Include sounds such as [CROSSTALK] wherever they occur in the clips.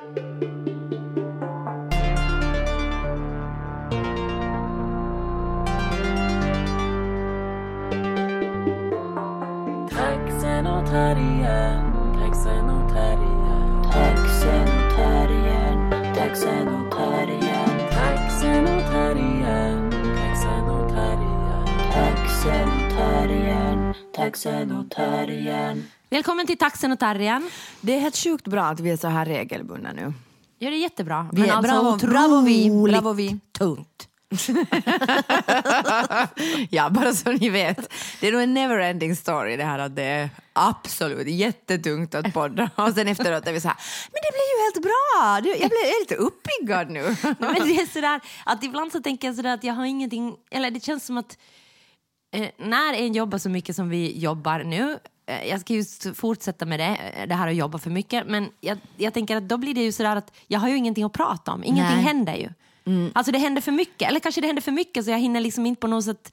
Taxenotarien, taxenotarien, Taxenotarien, taxenotarien, taxenotarien, taxenotarien. taxenotarien, taxenotarien. Välkommen till Taxen och Tarjan. Det är helt sjukt bra att vi är så här regelbundna nu. Ja, det är jättebra. Vi är- alltså bravo, bravo vi, bravo vi. [LAUGHS] tungt. [LAUGHS] Ja, bara så ni vet. Det är nog en never ending story det här att det är absolut jättetungt att podda [LAUGHS] och sen efteråt är vi så här, men det blir ju helt bra. Jag blir lite uppiggad nu. Men det är sådär, att ibland så tänker jag sådär att jag har ingenting, eller det känns som att eh, när en jobbar så mycket som vi jobbar nu, jag ska just fortsätta med det, eh, det här att jobba för mycket, men jag, jag tänker att då blir det ju sådär att jag har ju ingenting att prata om, ingenting Nej. händer ju. Alltså det händer för mycket, eller kanske det händer för mycket så jag hinner liksom inte på något sätt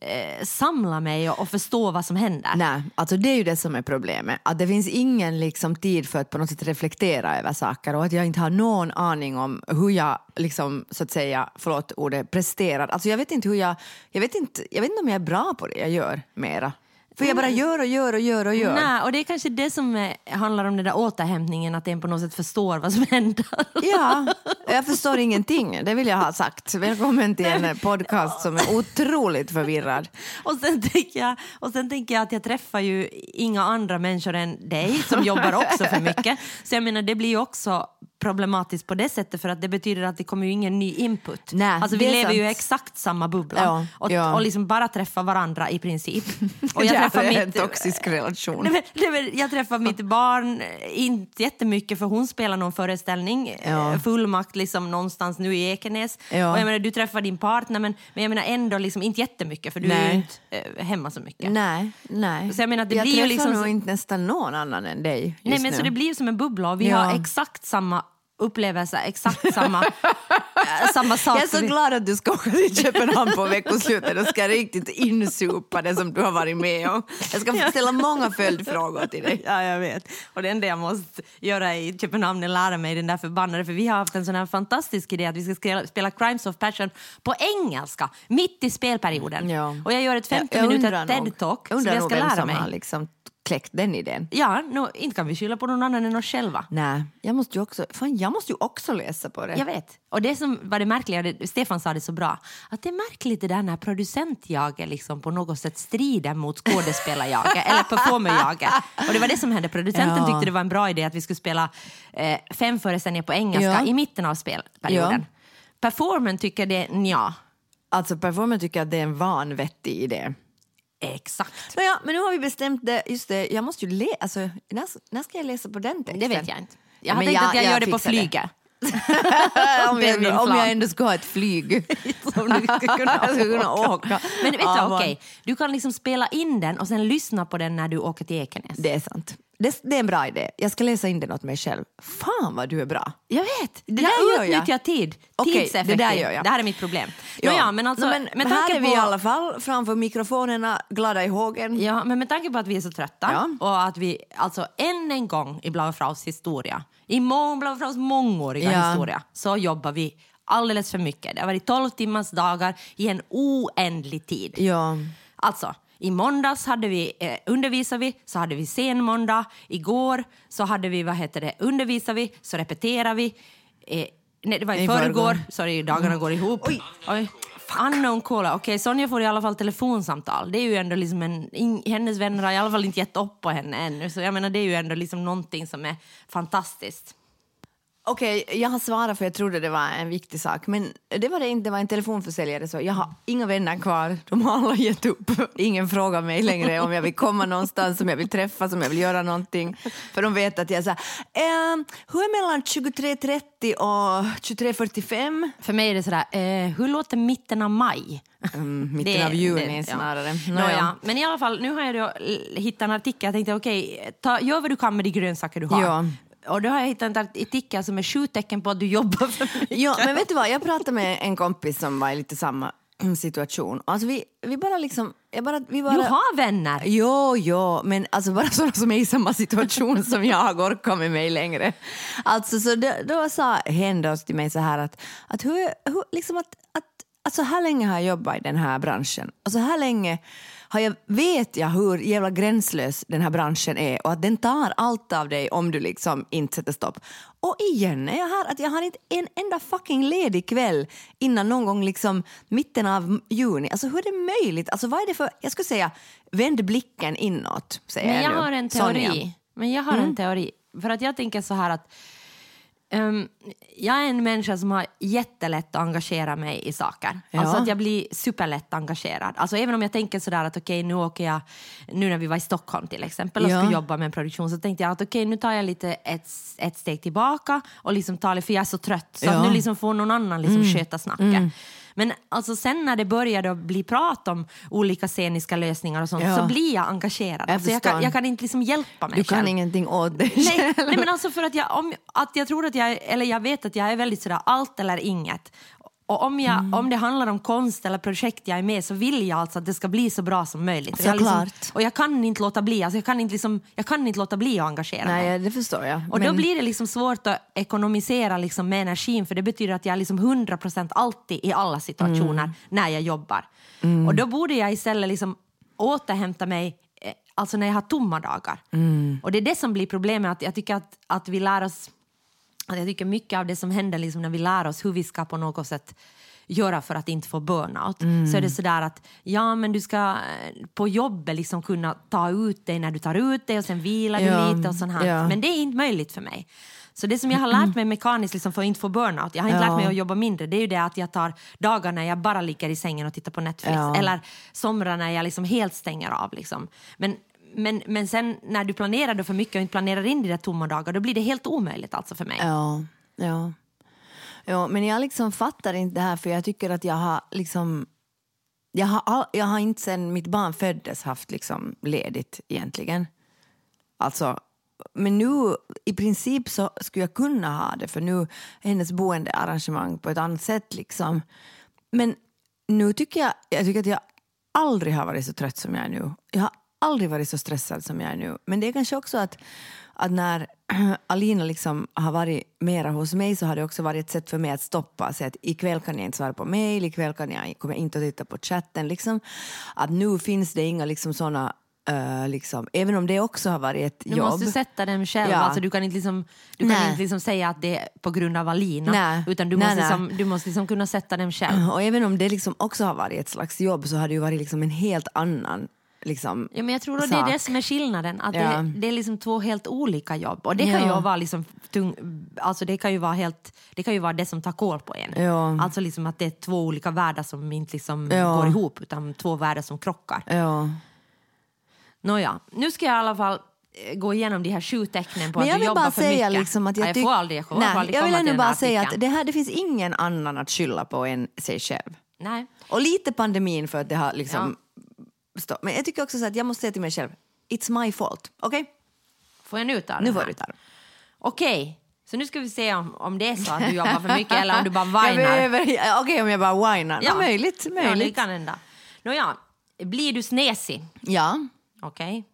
eh, samla mig och, och förstå vad som händer. Nej, alltså det är ju det som är problemet. Att det finns ingen liksom tid för att på något sätt reflektera över saker och att jag inte har någon aning om hur jag liksom, så att säga, förlåt ordet, presterar. Alltså jag vet inte hur jag, jag vet inte, jag vet inte om jag är bra på det jag gör mera. För jag bara gör och gör och gör och gör. Nej, och det är kanske det som eh, handlar om den där återhämtningen, att en på något sätt förstår vad som [LAUGHS] händer. Ja, jag förstår ingenting. Det vill jag ha sagt. Välkommen till en podcast som är otroligt förvirrad. Och sen, tänker jag, och sen tänker jag att jag träffar ju inga andra människor än dig som jobbar också för mycket. Så jag menar, det blir ju också problematiskt på det sättet för att det betyder att det kommer ju ingen ny input. Nej, alltså vi det är lever ju i sant. exakt samma bubbla Ja, och, ja. och liksom bara träffar varandra i princip. [LAUGHS] Och det träffar är en toxisk relation. [LAUGHS] Nej, men, nej, jag träffar mitt barn eh, inte jättemycket för hon spelar någon föreställning, Ja. ja. fullmakt liksom någonstans nu i Ekenäs. Ja. Och jag menar, du träffar din partner men, men jag menar ändå liksom inte jättemycket för du är Nej. ju inte eh, hemma så mycket. Nej, nej. Så jag menar, det jag blir ju träffar liksom nog så- inte nästan någon annan än dig just Nej, men nu. så det blir ju som en bubbla och vi har exakt samma upplevelse, exakt samma, [LAUGHS] eh, samma sak. Jag är så glad att du ska åka till Köpenhamn på veckoslutet och ska riktigt insupa det som du har varit med om. Jag ska ställa många följdfrågor till dig. Ja, jag vet. Och det enda jag måste göra i Köpenhamn är lära mig den där förbannade, för vi har haft en sån här fantastisk idé att vi ska spela, spela Crimes of Passion på engelska, mitt i spelperioden. Ja. Och jag gör ett 50 Jag minuter undrar nog- TED-talk som jag ska lära mig. har liksom kläckt den idén. Ja, no, inte kan vi skylla på någon annan än oss själva. Nej, jag måste ju också, fan, jag måste ju också läsa på det. Jag vet. Och det som var det märkliga, det, Stefan sa det så bra, att det är märkligt det där när producentjaget liksom på något sätt strider mot skådespelarjaget [LAUGHS] eller performerjaget. Och det var det som hände. Producenten Ja. tyckte det var en bra idé att vi skulle spela eh, fem föreställningar på engelska Ja. i mitten av spelperioden. Performern tycker det nja. Alltså performer tycker att det är en vanvettig idé. Exakt. Nåja, men nu har vi bestämt det. Just det, jag måste ju läsa. Alltså, när, när ska jag läsa på den texten? Det vet jag inte. Jag har Men tänkt att jag, jag gör det på flyget. [LAUGHS] om, jag, om jag ändå ska ha ett flyg. [LAUGHS] Som du ska kunna [LAUGHS] åka. Men vet du, Ja, okej, du kan liksom spela in den och sen lyssna på den när du åker till Ekenäs. Det är sant. Det, det är en bra idé. Jag ska läsa in den åt mig själv. Fan vad du är bra. Jag vet! Det Ja, där gör jag. utnyttjar tid. Okej, Tidseffektivt. det där gör jag. Det här är mitt problem. Ja. ja, men alltså, Nå, men med här är vi på, i alla fall framför mikrofonerna, glada i hågen. Ja, men med tanke på att vi är så trötta Ja. och att vi alltså än en gång i Blaufraus historia, i Blaufraus mångåriga Ja. historia, så jobbar vi alldeles för mycket. Det har varit 12 timmars dagar i en oändlig tid. Ja. Alltså, i måndags hade vi, eh, undervisade vi, så hade vi sen måndag. Igår så hade vi, vad heter det, undervisade vi, så repeterade vi. Eh, nej, det var i, I förrgår. förrgår. Sorry, dagarna går ihop. Oj. Unknown caller. Okej, Sonja får i alla fall telefonsamtal. Det är ju ändå liksom en, in, hennes vänner har i alla fall inte gett upp på henne ännu. Så jag menar, det är ju ändå liksom någonting som är fantastiskt. Okej, jag har svarat för jag trodde det var en viktig sak. Men det var det inte, det var en telefonförsäljare. Så jag har inga vänner kvar. De har alla gett upp. Ingen frågar mig längre om jag vill komma någonstans, om jag vill träffas, om jag vill göra någonting. För de vet att jag är här, ehm, hur är mellan 23.30 och 23.45? För mig är det sådär, eh, hur låter mitten av maj? Mm, mitten Det- av juni det- snarare. Ja. Nåja. Nåja. Men i alla fall, nu har jag hittat en artikel. Jag tänkte okej, ta, gör vad du kan med de grönsaker du har. Ja. Och då har jag hittat en artikel som är sju tecken på att du jobbar för mycket. Ja, men vet du vad? Jag pratade med en kompis som var i lite samma situation. Alltså vi, vi bara liksom jag bara, vi bara... Du har vänner. Jo, jo, men alltså bara [LAUGHS] sådana som är i samma situation [LAUGHS] som jag orkar med mig längre. Alltså, så då, då sa hen till mig så här att, att, hur, hur, liksom att, att alltså här länge har jag jobbat i den här branschen och så här länge har jag, vet jag hur jävla gränslös den här branschen är och att den tar allt av dig om du liksom inte sätter stopp. Och igen är jag här att jag har inte en enda fucking ledig kväll innan någon gång liksom mitten av juni. Alltså hur är det möjligt? Alltså vad är det för, jag skulle säga vänd blicken inåt, säger Men jag nu. har en teori. Sonja. Men jag har en teori. För att jag tänker så här att ehm, jag är en människa som har jättelätt att engagera mig i saker. Ja. Alltså att jag blir superlätt engagerad. Alltså även om jag tänker sådär att okej nu åker jag, nu när vi var i Stockholm till exempel och Ja. skulle jobba med en produktion så tänkte jag att okej nu tar jag lite ett, ett steg tillbaka och liksom tar det, för jag är så trött så Ja. Mm. att nu liksom får någon annan liksom sköta snacket. Men alltså sen när det började att bli prat om olika sceniska lösningar och sånt Ja. så blir jag engagerad. Jag alltså jag, kan, jag kan inte liksom hjälpa mig Du kan själv. ingenting åt dig Nej, själv. nej men alltså för att jag, om, att jag tror att jag, eller jag vet att jag är väldigt sådär allt eller inget. Och om, jag, Mm. om det handlar om konst eller projekt jag är med så vill jag alltså att det ska bli så bra som möjligt. För jag liksom, och jag kan inte låta bli, alltså jag, kan inte liksom, jag kan inte låta bli att engagera mig. Nej, det förstår jag. Och då Men- blir det liksom svårt att ekonomisera liksom med energin för det betyder att jag är liksom 100% alltid i alla situationer Mm. när jag jobbar. Och då borde jag istället liksom återhämta mig eh, alltså när jag har tomma dagar. Mm. Och det är det som blir problemet, att jag tycker att, att vi lär oss att jag tycker mycket av det som händer liksom när vi lär oss hur vi ska på något sätt göra för att inte få burnout. Så är det sådär att ja men du ska eh, på jobbet liksom kunna ta ut dig när du tar ut dig och sen vilar Ja, du lite och sånt här. ja. Men det är inte möjligt för mig. Så det som jag har lärt mig mekaniskt liksom för att inte få burnout, jag har inte Ja. lärt mig att jobba mindre, det är ju det att jag tar dagar när jag bara ligger i sängen och tittar på Netflix. Ja. Eller somrar när jag liksom helt stänger av. Liksom. Men, men, men sen när du planerar då för mycket och inte planerar in dina tomma dagar, då blir det helt omöjligt alltså för mig. Ja, ja. ja men jag liksom fattar inte det här för jag tycker att jag har liksom jag har, all, jag har inte sen mitt barn föddes haft liksom ledigt egentligen. Alltså, men nu i princip så skulle jag kunna ha det för nu är hennes boendearrangemang på ett annat sätt liksom. Men nu tycker jag, jag tycker att jag aldrig har varit så trött som jag är nu. Jag har aldrig varit så stressad som jag är nu. Men det är kanske också att, att när [CLEARS THROAT] Alina liksom har varit mera hos mig så har det också varit ett sätt för mig att stoppa. Så att ikväll kan jag inte svara på mail, ikväll kan jag, kommer jag inte att titta på chatten. Liksom. Att nu finns det inga liksom såna eh, liksom, även om det också har varit ett Du jobb. måste sätta dem själv. Ja. Alltså, du kan inte, liksom, du kan inte liksom säga att det är på grund av Alina. Nej. Utan du Nej, måste, nej. liksom, du måste liksom kunna sätta dem själv. Och även om det liksom också har varit ett slags jobb så har det ju varit liksom en helt annan liksom, Ja, men jag tror att det är det som är skillnaden. Att Ja. det, det är liksom två helt olika jobb. Och det kan Ja. ju vara liksom tung, alltså det kan ju vara helt, det kan ju vara det som tar koll på en. Ja. Alltså liksom att det är två olika världar som inte liksom går ihop utan två världar som krockar. Ja. Nåja, nu ska jag i alla fall eh, gå igenom de här sju tecknen på Men att du jobbar bara för mycket. liksom att jag, Ja, jag får aldrig, jag får Nej, aldrig jag vill den bara säga att det, här, det finns ingen annan att skylla på än sig själv. Nej. Och lite pandemin för att det har liksom stå. Men jag tycker också så att jag måste säga till mig själv, it's my fault. Okej? Får jag nu ta den Nu får du ta den. Okej, så nu ska vi se om, om det är så att du jobbar för mycket eller om du bara [LAUGHS] Jag whinar. Okej, om jag bara whinar. Ja. möjligt. Ja, det möjligt. kan hända. Nåja, blir du snesig? Ja. Okej.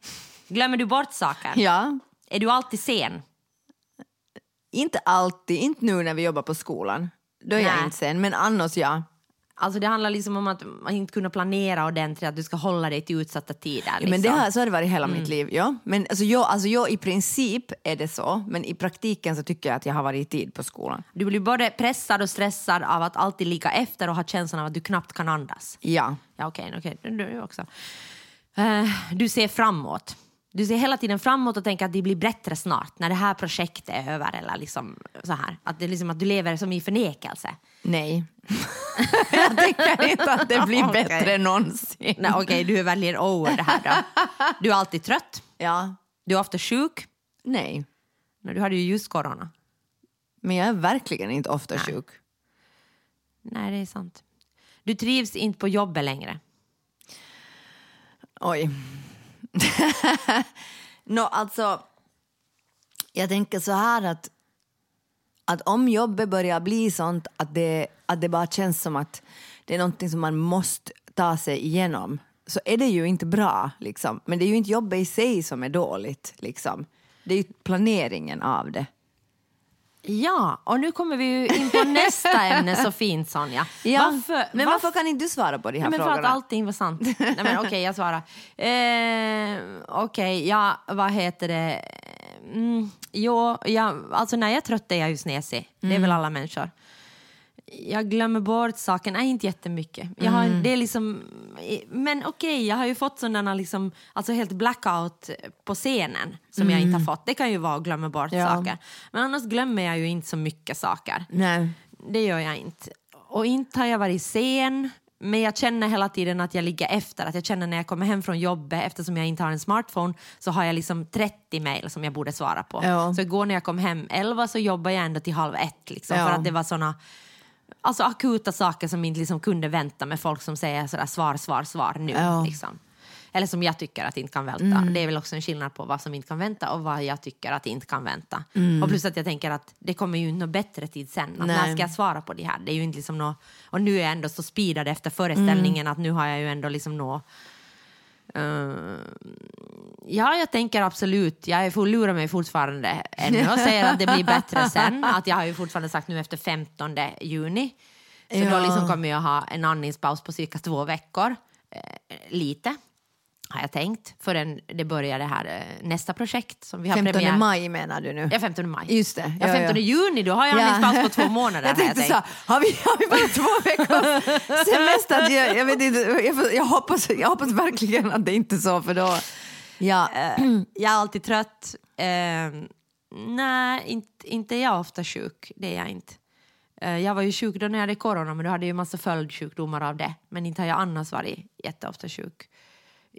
Glömmer du bort saker? ja. Är du alltid sen? Inte alltid, inte nu när vi jobbar på skolan. Då är jag Nej. inte sen, men annars ja. Alltså det handlar liksom om att man inte kunna planera ordentligt, att du ska hålla dig till utsatta tider. Liksom. Men det har, så har det varit hela Mm. mitt liv. Ja. Men alltså jag, alltså jag, I princip är det så, men i praktiken så tycker jag att jag har varit i tid på skolan. Du blir både pressad och stressad av att alltid ligga efter och ha känslan av att du knappt kan andas. Ja. Ja, okej, okej. Du, du också. Eh, du ser framåt. Du ser hela tiden framåt och tänker att det blir bättre snart när det här projektet är över. Eller liksom så här. Att, det liksom att du lever som i förnekelse. Nej. [LAUGHS] jag tänker inte att det blir Okej. bättre någonsin. Nej, okej, du är väldigt over det här då. [LAUGHS] Du är alltid trött. Ja. Du är ofta sjuk. Nej. Nej, Du hade ju just corona. Men jag är verkligen inte ofta sjuk. Nej, det är sant. Du trivs inte på jobbet längre. Oj. [LAUGHS] Nå, alltså, jag tänker så här att, att om jobbet börjar bli sånt att det, att det bara känns som att det är någonting som man måste ta sig igenom så är det ju inte bra. Liksom. Men det är ju inte jobbet i sig som är dåligt. Liksom. Det är ju planeringen av det. Ja, och nu kommer vi ju in på nästa ämne så fint Sonja. Varför, men varför kan inte du svara på de här men frågorna? För att allting var sant. Nej men okej, okay, jag svarar. Eh, okej, okay, ja, vad heter det? Mm, jo, ja, alltså när jag är trött är jag ju snesig. Mm. Det är väl Mm. alla människor. Jag glömmer bort saker, nej inte jättemycket. Jag har, Mm. det är liksom, men okej, okay, jag har ju fått sådana liksom, alltså helt blackout på scenen som jag inte har fått. Det kan ju vara att glömma bort Mm. Ja. saker. Men annars glömmer jag ju inte så mycket saker. Nej. Det gör jag inte. Och inte har jag varit sen. Men jag känner hela tiden att jag ligger efter. Att jag känner när jag kommer hem från jobbet, eftersom jag inte har en smartphone, så har jag liksom 30 mejl som jag borde svara på. Ja. Så igår när jag kom hem 11 så jobbade jag ändå till halv ett. Liksom, Ja. För att det var såna alltså, akuta saker som inte liksom kunde vänta med folk som säger sådär svar, svar, svar nu. Ja. Liksom. Eller som jag tycker att inte kan vänta. Det är väl också en skillnad på vad som inte kan vänta och vad jag tycker att inte kan vänta. Och plus att jag tänker att det kommer ju något bättre tid sen. Att när Mm. Ska jag svara på det här? Det är ju inte liksom nå och nu är jag ändå så speedad efter föreställningen Mm. att nu har jag ju ändå liksom nå eh, ja, jag tänker absolut. Jag får lura mig fortfarande ännu och säger att det blir bättre [LAUGHS] sen. Att jag har ju fortfarande sagt nu efter 15 juni. Så Ja. då liksom kommer jag ha en andningspaus på cirka två veckor. Eh, lite, har jag tänkt. Förrän det börjar det här eh, nästa projekt som vi har 15 premiär. maj menar du nu? Ja, 15 maj. Just det. Ja, 15 juni, då har jag andningspaus på två [LAUGHS] månader. Jag tänkte tänkt. så, har vi, har vi bara två veckors semester? [LAUGHS] Jag, jag, vet inte, jag, jag, hoppas, jag hoppas verkligen att det inte är så för då... Ja, [CLEARS THROAT] Jag är alltid trött. Eh, nej, inte, inte är jag ofta sjuk. Det är jag inte. Eh, jag var ju sjuk då när jag hade corona, men då hade jag ju massa följdsjukdomar av det. Men inte har jag annars varit jätteofta sjuk.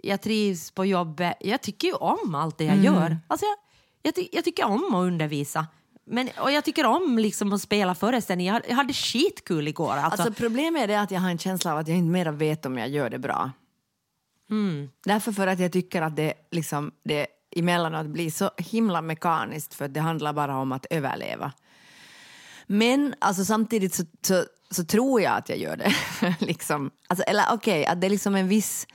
Jag trivs på jobbet. Jag tycker ju om allt det jag gör. Alltså jag, jag, ty, jag tycker om att undervisa. Men, och jag tycker om liksom att spela föreställningar. Jag, hade skitkul igår. Alltså. alltså problemet är att jag har en känsla av att jag inte mera vet om jag gör det bra. Därför för att jag tycker att det, liksom, det emellanåt blir så himla mekaniskt för det handlar bara om att överleva. Men alltså, samtidigt så, så, så tror jag att jag gör det. [LAUGHS] liksom. alltså, eller okej, att det är liksom en viss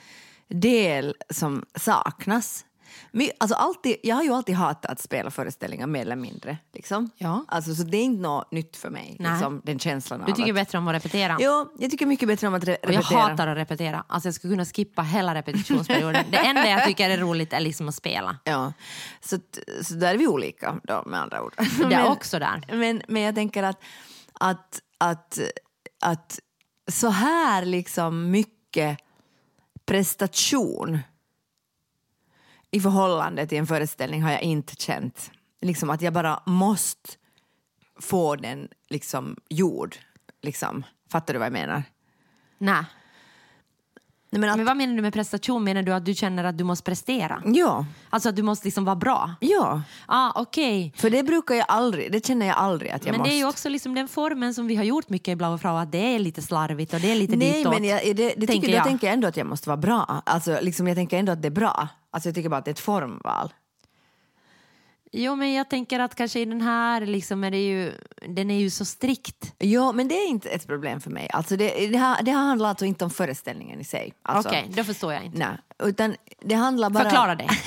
del som saknas. Men, alltså, alltid, jag har ju alltid hatat att spela föreställningar mer eller mindre. Liksom. Ja. Alltså, så det är inte något nytt för mig, Nej. liksom, den känslan du tycker att... bättre om att repetera? Jo, jag tycker mycket bättre om att re- Och jag repetera. hatar att repetera. Alltså jag skulle kunna skippa hela repetitionsperioden. Det enda jag tycker är roligt är liksom att spela. Ja, så, så där är vi olika då, med andra ord. Det är [LAUGHS] också där. Men, men jag tänker att, att, att, att så här liksom mycket prestation i förhållande till en föreställning har jag inte känt. Liksom att jag bara måste få den liksom gjord. Liksom. Fattar du vad jag menar? Nej. Nej, men att, Men vad menar du med prestation? Menar du att du känner att du måste prestera? ja, Alltså att du måste liksom vara bra? ja. ah, okej. För det brukar jag aldrig, det känner jag aldrig att jag Men måste. det är ju också liksom den formen som vi har gjort mycket i Blau Frau, att det är lite slarvigt och det är lite Nej, ditåt. men jag, det, det tänker tycker, jag. då tänker jag ändå att jag måste vara bra. Alltså, liksom, jag tänker ändå att det är bra. Alltså, jag tycker bara att det är ett formval. Jo, men jag tänker att kanske i den här liksom är det ju, den är ju så strikt. Ja, men det är inte ett problem för mig. Alltså, det, det, här, det här handlar alltså inte om föreställningen i sig. Alltså, Okej, då förstår jag inte. Nej, utan det handlar bara... Förklara det. [LAUGHS]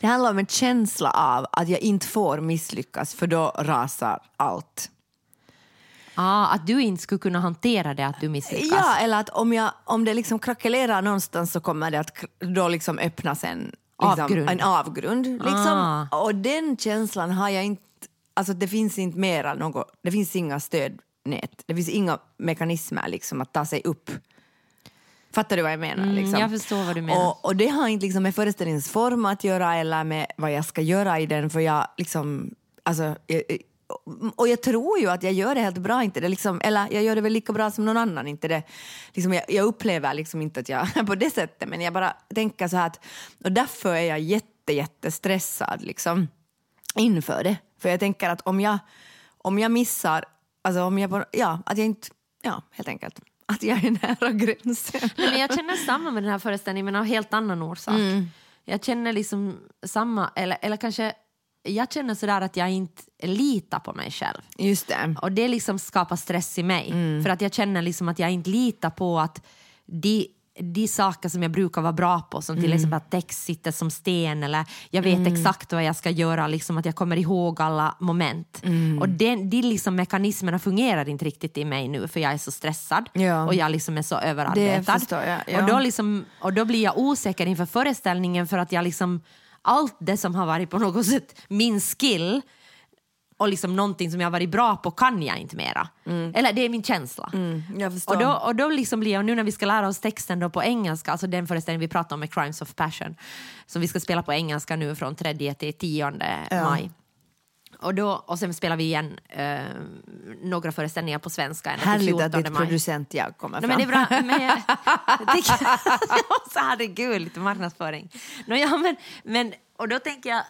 Det handlar om en känsla av att jag inte får misslyckas för då rasar allt. ah, att du inte skulle kunna hantera det att du misslyckas. Ja, eller att om, jag, om det liksom krackelerar någonstans så kommer det att då liksom öppnas en liksom, Avgrund. En avgrund liksom. Ah. Och den känslan har jag inte... Alltså det finns inte mera något, det finns inga stödnät, det finns inga mekanismer liksom att ta sig upp. Fattar du vad jag menar? Mm, liksom? jag förstår vad du menar. Och, och det har inte liksom med föreställningens form att göra eller med vad jag ska göra i den för jag liksom... Alltså, jag, och jag tror ju att jag gör det helt bra, inte det liksom, eller jag gör det väl lika bra som någon annan. Inte det, liksom, jag, jag upplever liksom inte att jag på det sättet, men jag bara tänker så här att, och därför är jag jätte, jättestressad liksom, inför det. För jag tänker att om jag, om jag missar, alltså om jag, ja, att jag inte, ja, helt enkelt, att jag är [LAUGHS] nära gränsen. Men jag känner samma med den här föreställningen men av helt annan orsak. Mm. Jag känner liksom samma, eller, eller kanske jag känner sådär att jag inte litar på mig själv. Just det. Och det liksom skapar stress i mig. Mm. För att jag känner liksom att jag inte litar på att de de saker som jag brukar vara bra på, som till exempel att text sitter som sten eller jag vet exakt vad jag ska göra, liksom att jag kommer ihåg alla moment. Och den, de liksom mekanismerna fungerar inte riktigt i mig nu för jag är så stressad Ja. och jag liksom är så överarbetad. förstår jag, ja. och, då liksom, och då blir jag osäker inför föreställningen för att jag liksom allt det som har varit på något sätt min skill och liksom någonting som jag varit bra på kan jag inte mera. Eller det är min känsla. Mm. Och då, och då liksom blir jag, nu när vi ska lära oss texten då på engelska, alltså den föreställningen vi pratade om med Crimes of Passion, som vi ska spela på engelska nu från 3 till 10 Ja. Och, då, och sen spelar vi igen eh, några föreställningar på svenska Härligt 14 att ditt maj. producent jag kommer Nej, fram. men det är bra. Men [LAUGHS] tycker, [LAUGHS] så herregud, lite marknadsföring. Nå, ja, men, men, och då tänker jag,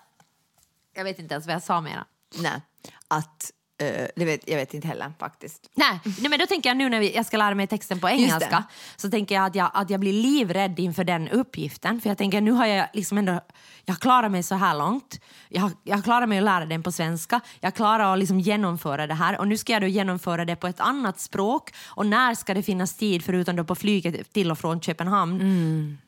jag vet inte ens vad jag sa mera. Nej, att, det vet, jag vet inte heller faktiskt. Nej, nej, men då tänker jag nu när vi, jag ska lära mig texten på det. engelska så tänker jag att, jag att jag blir livrädd inför den uppgiften. För jag tänker nu har jag liksom ändå, jag har klarat mig så här långt. Jag jag har klarat mig att lära den på svenska. Jag klarar att liksom genomföra det här och nu ska jag då genomföra det på ett annat språk. Och när ska det finnas tid förutom då på flyget till och från Köpenhamn?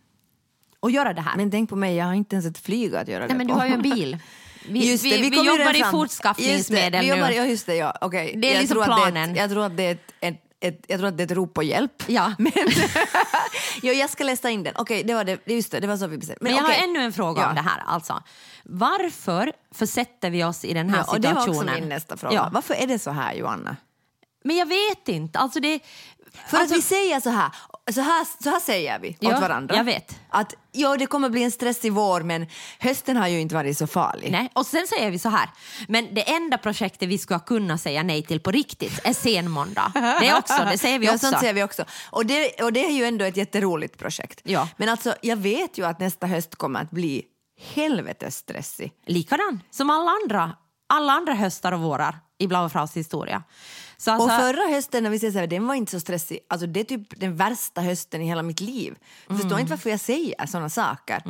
Och göra det här. Men tänk på mig, jag har inte ens ett flyg att göra det nej, men du på. har ju en bil. [LAUGHS] Vi, Just det, vi, vi, jobbar i fortskaffningsmedel det, vi jobbar, nu. Ja, just det. Ja. Okay. Det är jag liksom det planen. ett, jag tror att det är ett, ett, ett, jag tror att det är ett rop på hjälp. Ja. [LAUGHS] Men, jo, jag ska läsa in den. Okej, det var det. Just det, det var så vi bestämde. Men, jag okej. har ännu en fråga Ja. om det här. Alltså. Varför försätter vi oss i den här Ja, och det var situationen? också min nästa fråga. Ja. Varför är det så här, Joanna? Men jag vet inte. Alltså det, För alltså, att vi säger så här, så här, så här säger vi Ja, åt varandra. jag vet. Att jo, det kommer bli en stressig vår, men hösten har ju inte varit så farlig. Nej. Och sen säger vi så här, men det enda projektet vi ska kunna säga nej till på riktigt är senmåndag. Det, är också, det säger vi [LAUGHS] ja, också. sånt säger vi också. Och det, och det är ju ändå ett jätteroligt projekt. Ja. Men alltså, jag vet ju att nästa höst kommer att bli helvetes stressig. Likadan som alla andra, alla andra höstar och vårar i Blaufraus historia. Så alltså, och förra hösten, när vi så här, den var inte så stressig. Alltså, det är typ den värsta hösten i hela mitt liv. Jag förstår inte varför jag säger såna saker.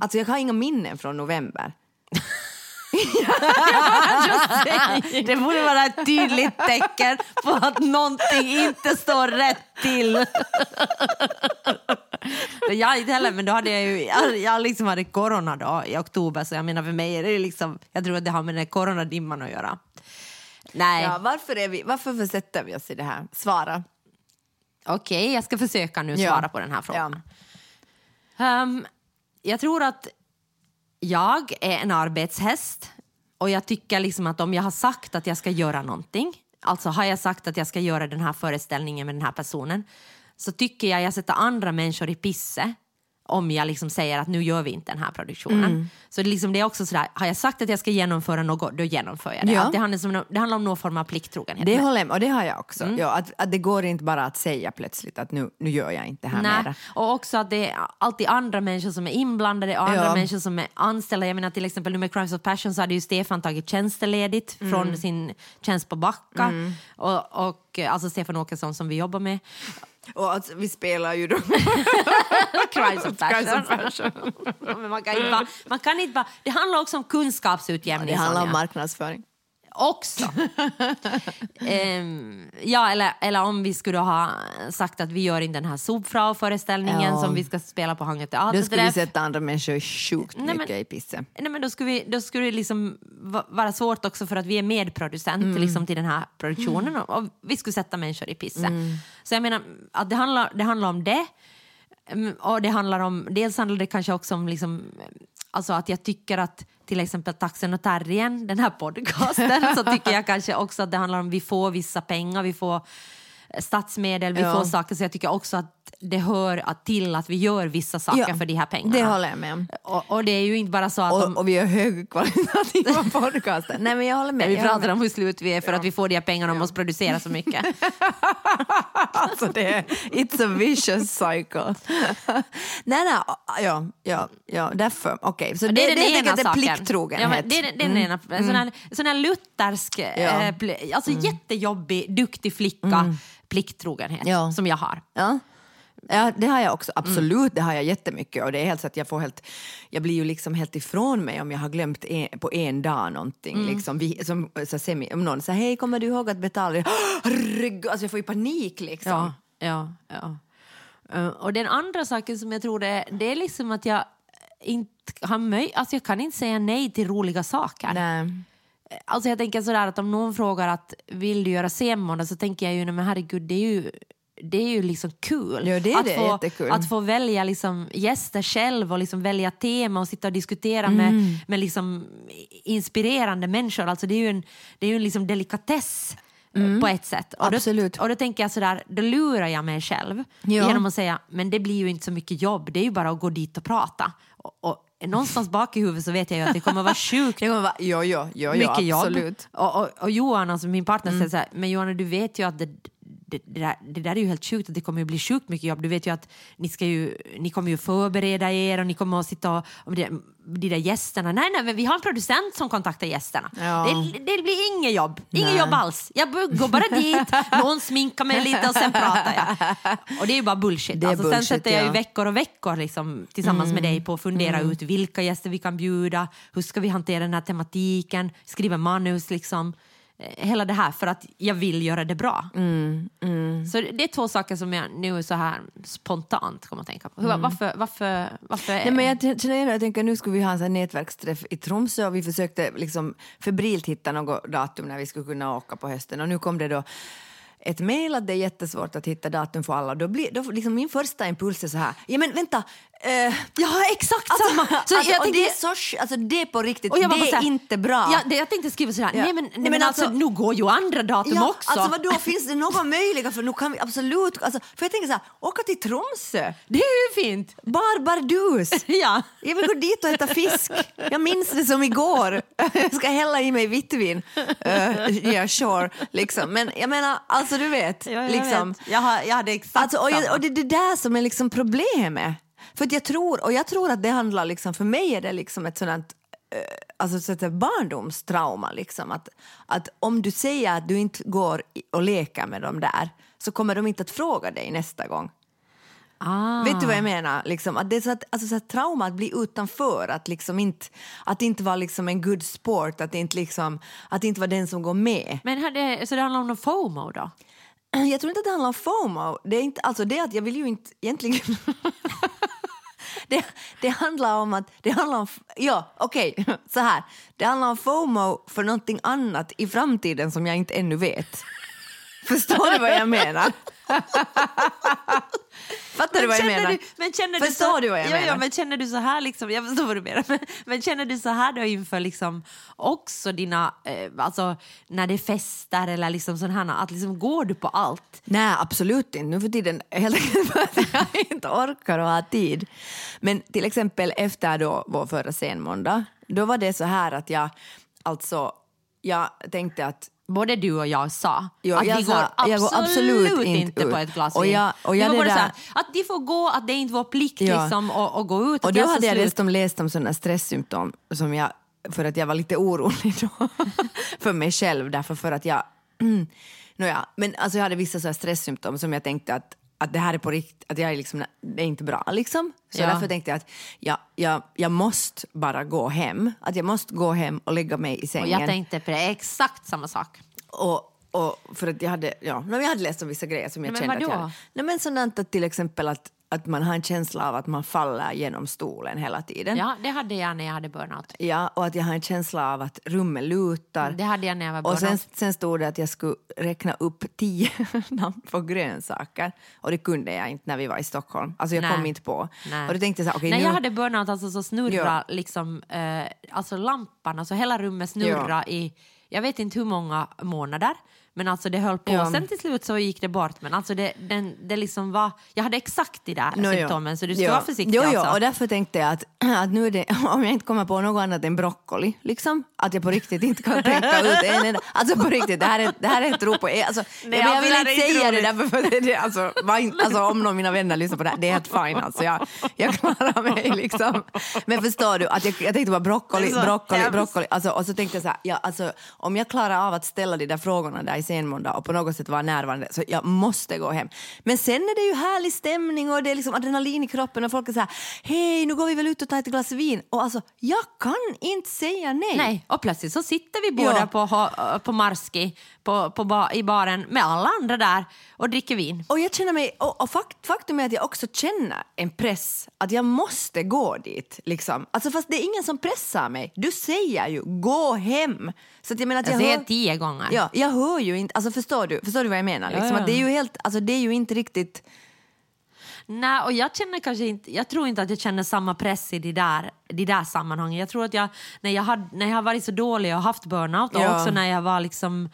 Alltså, jag har inga minnen från november. [LAUGHS] det borde vara ett tydligt tecken på att någonting inte står rätt till. [LAUGHS] jag inte heller, men då hade jag ju, jag, jag liksom hade corona då i oktober så jag menar för mig är det liksom, jag tror att det har med den här coronadimman att göra. Nej, Ja, varför, är vi, varför försätter vi oss i det här? Svara. okej, jag ska försöka nu Ja. svara på den här frågan. Ja. Ehm, jag tror att jag är en arbetshäst och jag tycker liksom att om jag har sagt att jag ska göra någonting, alltså har jag sagt att jag ska göra den här föreställningen med den här personen, så tycker jag jag sätter andra människor i pisse om jag liksom säger att nu gör vi inte den här produktionen. Mm. Så det, liksom, det är också sådär, har jag sagt att jag ska genomföra något, då genomför jag det. Ja. Att det, handlar som, det handlar om någon form av plikttrogenhet. Det håller jag och det har jag också. Mm. Ja, att, att det går inte bara att säga plötsligt att nu, nu gör jag inte det här Nej. mera. Och också att det är alltid andra människor som är inblandade och andra Ja. människor som är anställda. Jag menar till exempel nu med Crimes of Passion så hade ju Stefan tagit tjänsteledigt Mm. från sin tjänst på Backa. Och, och eh, alltså Stefan Åkesson som vi jobbar med. Och alltså, vi spelar ju då... [LAUGHS] Crimes of Passion. [LAUGHS] Men man kan inte bara, man kan inte bara, det handlar också om kunskapsutjämning. Det handlar om marknadsföring. Också. [LAUGHS] Ehm, ja, eller, eller om vi skulle ha sagt att vi gör inte den här Subfrau-föreställningen Ja. som vi ska spela på Hangö Då skulle vi Teaterträff. sätta andra människor sjukt Nej, men- mycket i pissen. Nej, men då skulle, vi, då skulle det liksom va- vara svårt också för att vi är medproducent liksom, till den här produktionen och, och vi skulle sätta människor i pisse. Så jag menar att det handlar, det handlar om det. Mm, Och det handlar om, dels handlar det kanske också om liksom, alltså att jag tycker att till exempel Taxen och Terriern, den här podcasten, så tycker jag kanske också att det handlar om vi får vissa pengar, vi får statsmedel, vi Ja. får saker. Så jag tycker också att det hör att till att vi gör vissa saker Ja, för de här pengarna. Det håller jag med om. Och, och det är ju inte bara så att de, Och, och vi har högkvalitativa [LAUGHS] podcaster. Nej men jag håller med. vi jag håller pratar med. om hur slut vi är för att vi får de här pengarna och måste producera så mycket. [LAUGHS] Alltså det är, it's a vicious cycle. [LAUGHS] nej, nej, ja, ja, ja därför. Okej, så det, det är den ena det är saken. plikttrogenhet. Ja, det är den, den ena. En sån här, sån här luthersk, Ja. Mm. eh, pl- alltså jättejobbig, duktig flicka, plikttrogenhet Ja. som jag har. Ja. Ja, det har jag också. Absolut, det har jag jättemycket. Och det är helt så att jag får helt, jag blir ju liksom helt ifrån mig om jag har glömt en, på en dag någonting. Liksom, vi, som, så semi, om någon säger hej, kommer du ihåg att betala? [GASPS] Herregud, Alltså jag får ju panik liksom. Ja, ja, ja. Eh, och den andra saken som jag tror är, det är liksom att jag inte har möj- alltså jag kan inte säga nej till roliga saker. Nej. Alltså jag tänker sådär att om någon frågar att vill du göra semmåndag så tänker jag ju, nej men herregud det är ju det är ju liksom kul. Ja, det är att, det. få, Jättekul. att få välja liksom gäster själv och liksom välja tema och sitta och diskutera med, Mm. med liksom inspirerande människor. Alltså det är ju en, det är ju en liksom delikatess eh, på ett sätt. Och Mm. Absolut. Då, och då tänker jag sådär, då lurar jag mig själv Ja. genom att säga men det blir ju inte så mycket jobb, det är ju bara att gå dit och prata. Och, och någonstans bak i huvudet så vet jag ju att det kommer vara [LAUGHS] sjukt Det kommer vara, jo, jo, jo mycket jobb. absolut. Mm. Och, och, och Johan, alltså min partner, säger så här, men Johanna du vet ju att det, det, det, där, det där är ju helt sjukt, att det kommer ju bli sjukt mycket jobb. Du vet ju att ni, ska ju, ni kommer ju förbereda er och ni kommer att sitta och, och de, de där gästerna. Nej, nej, men vi har en producent som kontaktar gästerna. Ja. Det, det blir inget jobb, inget jobb alls. Jag går bara dit, [LAUGHS] någon sminkar mig lite och sen pratar jag. Och det är ju bara bullshit. Det alltså, sen bullshit, sätter jag ju ja. veckor och veckor liksom, tillsammans med dig på att fundera ut vilka gäster vi kan bjuda, hur ska vi hantera den här tematiken, skriva manus liksom. Eh, Hela det här för att jag vill göra det bra. Så det är två saker som jag nu så här spontant kommer att tänka på. Hur, Varför, varför, varför Nej, men jag känner jag tänker nu skulle vi ha en nätverksträff i Tromsö och vi försökte liksom febrilt hitta något datum när vi skulle kunna åka på hösten och nu kom det då ett mejl att det är jättesvårt att hitta datum för alla. Då blir, då, liksom min första impuls är så här, ja men vänta, eh, Jag har exakt Alltså, samma! Så alltså, jag tänkte- det är så, alltså det är på riktigt, det är så här- inte bra. Ja, det, jag tänkte skriva sådär, Ja. nej men, nej, men men alltså, alltså- nu går ju andra datum Ja, också. alltså vadå, finns det någon möjliga för nu kan vi absolut, alltså, för jag tänker så här, åka till Tromsö, Det är ju fint! bar bardus. [LAUGHS] Ja. Jag vill gå dit och äta fisk. Jag minns det som igår. Jag ska hälla i mig vittvin. Uh, yeah, sure. Liksom. Men jag menar, alltså du vet. Ja, jag liksom. vet. Jag, har, jag hade exakt Alltså, och, jag, och det är det där som är liksom problemet. För jag tror, och jag tror att det handlar liksom, för mig är det liksom ett sådant eh, Alltså så säga barndomstrauma. Liksom. Att, att om du säger att du inte går och leker med dem där så kommer de inte att fråga dig nästa gång. ah. Vet du vad jag menar? Liksom, att det är så att, alltså, så att trauma att bli utanför, att, liksom inte, att inte vara liksom en good sport, att inte, liksom, att inte vara den som går med. Men hade, så det handlar om någon FOMO då? Jag tror inte att det handlar om FOMO. Det är, inte, alltså det att jag vill ju inte egentligen... [LAUGHS] [LAUGHS] det, det handlar om att... Det handlar om, ja, okej, [LAUGHS] så här. Det handlar om FOMO för någonting annat i framtiden som jag inte ännu vet. [LAUGHS] Förstår du vad jag menar? Fattar du vad jag menar? Du, men känner Förstår du, så, du vad jag ja, menar? Ja, men känner du så här, liksom, jag förstår vad du menar, men, men känner du så här då inför liksom också dina, eh, alltså när det är fester eller liksom sån här, att liksom går du på allt? Nej, absolut inte. Nu för tiden helt enkelt för att jag inte orkar och har tid. Men till exempel efter då vår förra senmåndag, då var det så här att jag, alltså, jag tänkte att Både du och jag sa Jo, att jag vi sa, går absolut, går absolut inte inte på ut. ett glas Och jag- och Vi jag var både så där- här, att de får gå, att det är inte vår plikt Ja. liksom, att, att gå ut. Och då hade jag slut. dessutom läst om sådana stresssymptom som jag, för att jag var lite orolig då [LAUGHS] för mig själv därför för att jag, [CLEARS THROAT] nåja, men alltså jag hade vissa så stresssymptom som jag tänkte att, att det här är på riktigt, att jag är liksom, det är inte bra liksom. Så Ja. därför tänkte jag att jag, jag, jag måste bara gå hem, att jag måste gå hem och lägga mig i Och sängen. jag tänkte på det, exakt samma sak. Och, och för att jag hade, ja, jag hade läst om vissa grejer som jag Men kände att jag. Nej, men sådant att till exempel att, att man har en känsla av att man faller genom stolen hela tiden. Ja, det hade jag när jag hade burnout. Ja, och att jag har en känsla av att rummet lutar. Det hade jag när jag var och sen, burnout. sen stod det att jag skulle räkna upp tio [LAUGHS] namn på grönsaker. Och det kunde jag inte när vi var i Stockholm. Alltså jag Nej. kom inte på. Nej. Och då tänkte jag så här, okej När nu... jag hade burnout alltså, så snurra Ja. liksom, eh, alltså lampan, alltså hela rummet snurra i, jag vet inte hur många månader, men alltså det höll på. Ja. Sen till slut så gick det bort, men alltså det, den, det liksom var, jag hade exakt de där ja. symptomen, så du ska Ja. vara försiktig jo, jo, alltså. och därför tänkte jag att, [CLEARS THROAT] att nu det, [LAUGHS] om jag inte kommer på något annat än broccoli, liksom, att jag på riktigt inte kan tänka ut en enda, [LAUGHS] Alltså på riktigt, det här är, det här är ett rop på alltså, Nej, ja, men Jag alltså, vill inte säga det därför för det, det, alltså, var alltså, om någon av mina vänner lyssnar på det här, det är helt fine alltså. Jag, jag klarar mig liksom. Men förstår du, att jag, jag tänkte bara broccoli, broccoli, broccoli. Alltså, och så tänkte jag så här, ja, alltså, om jag klarar av att ställa de där frågorna där i sen måndag och på något sätt vara närvarande så jag måste gå hem. Men sen är det ju härlig stämning och det är liksom adrenalin i kroppen och folk är så här hej nu går vi väl ut och tar ett glas vin och alltså jag kan inte säga nej. Nej, och plötsligt så sitter vi båda Ja. på, på Marski på, på ba, i baren med alla andra där och dricker vin. Och jag känner mig, och, och fakt, faktum är att jag också känner en press att jag måste gå dit. Liksom. Alltså, fast det är ingen som pressar mig. Du säger ju gå hem. Så att jag menar att Jag jag, säger hör, tio gånger. ja, jag hör ju inte, alltså förstår du, förstår du vad jag menar? Liksom, Ja, det, är ju helt, alltså, det är ju inte riktigt, Nej, och jag känner kanske inte, jag tror inte att jag känner samma press i det där, det där sammanhanget. Jag tror att jag, när jag, hade, när jag har varit så dålig och haft burnout och Ja. också när jag var liksom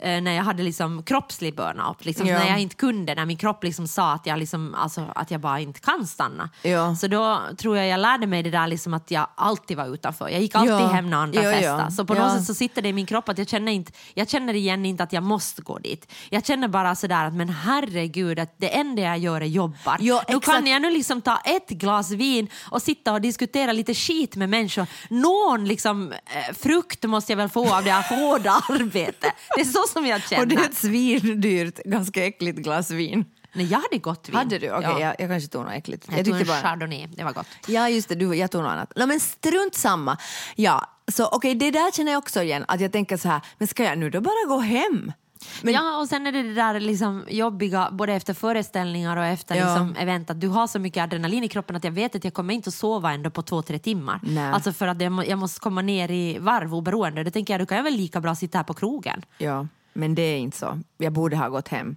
eh, när jag hade liksom kroppslig burnout, liksom, Ja. när jag inte kunde, när min kropp liksom sa att jag, liksom, alltså, att jag bara inte kan stanna. Ja. Så då tror jag jag lärde mig det där liksom att jag alltid var utanför. Jag gick alltid Ja. hem när andra Ja, festade. Så på något sätt så sitter det i min kropp att jag känner, inte, jag känner igen inte att jag måste gå dit. Jag känner bara sådär att men herregud, att det enda jag gör är jobbar. Ja, nu kan jag nu liksom ta ett glas vin och sitta och diskutera lite skit med människor. Någon liksom, eh, frukt måste jag väl få av det här hårda [LAUGHS] arbetet. Det är så [LAUGHS] som jag känner. och det är ett svindyrt, ganska äckligt glas vin. Nej, jag hade gott vin. Hade du? Okej, ja. jag, jag kanske tog något äckligt. Jag, tog en bara... chardonnay, det var gott. Ja, just det. Du, jag tog något annat. No, men strunt samma. Ja, så okej, det där känner jag också igen. Att jag tänker så här, men ska jag nu då bara gå hem? Men, ja, och sen är det det där liksom jobbiga både efter föreställningar och efter Ja. liksom event att du har så mycket adrenalin i kroppen att jag vet att jag kommer inte att sova ändå på två, tre timmar. Nej. Alltså för att jag, jag måste komma ner i varv oberoende. Då tänker jag, då kan jag väl lika bra sitta här på krogen. Ja, men det är inte så. Jag borde ha gått hem.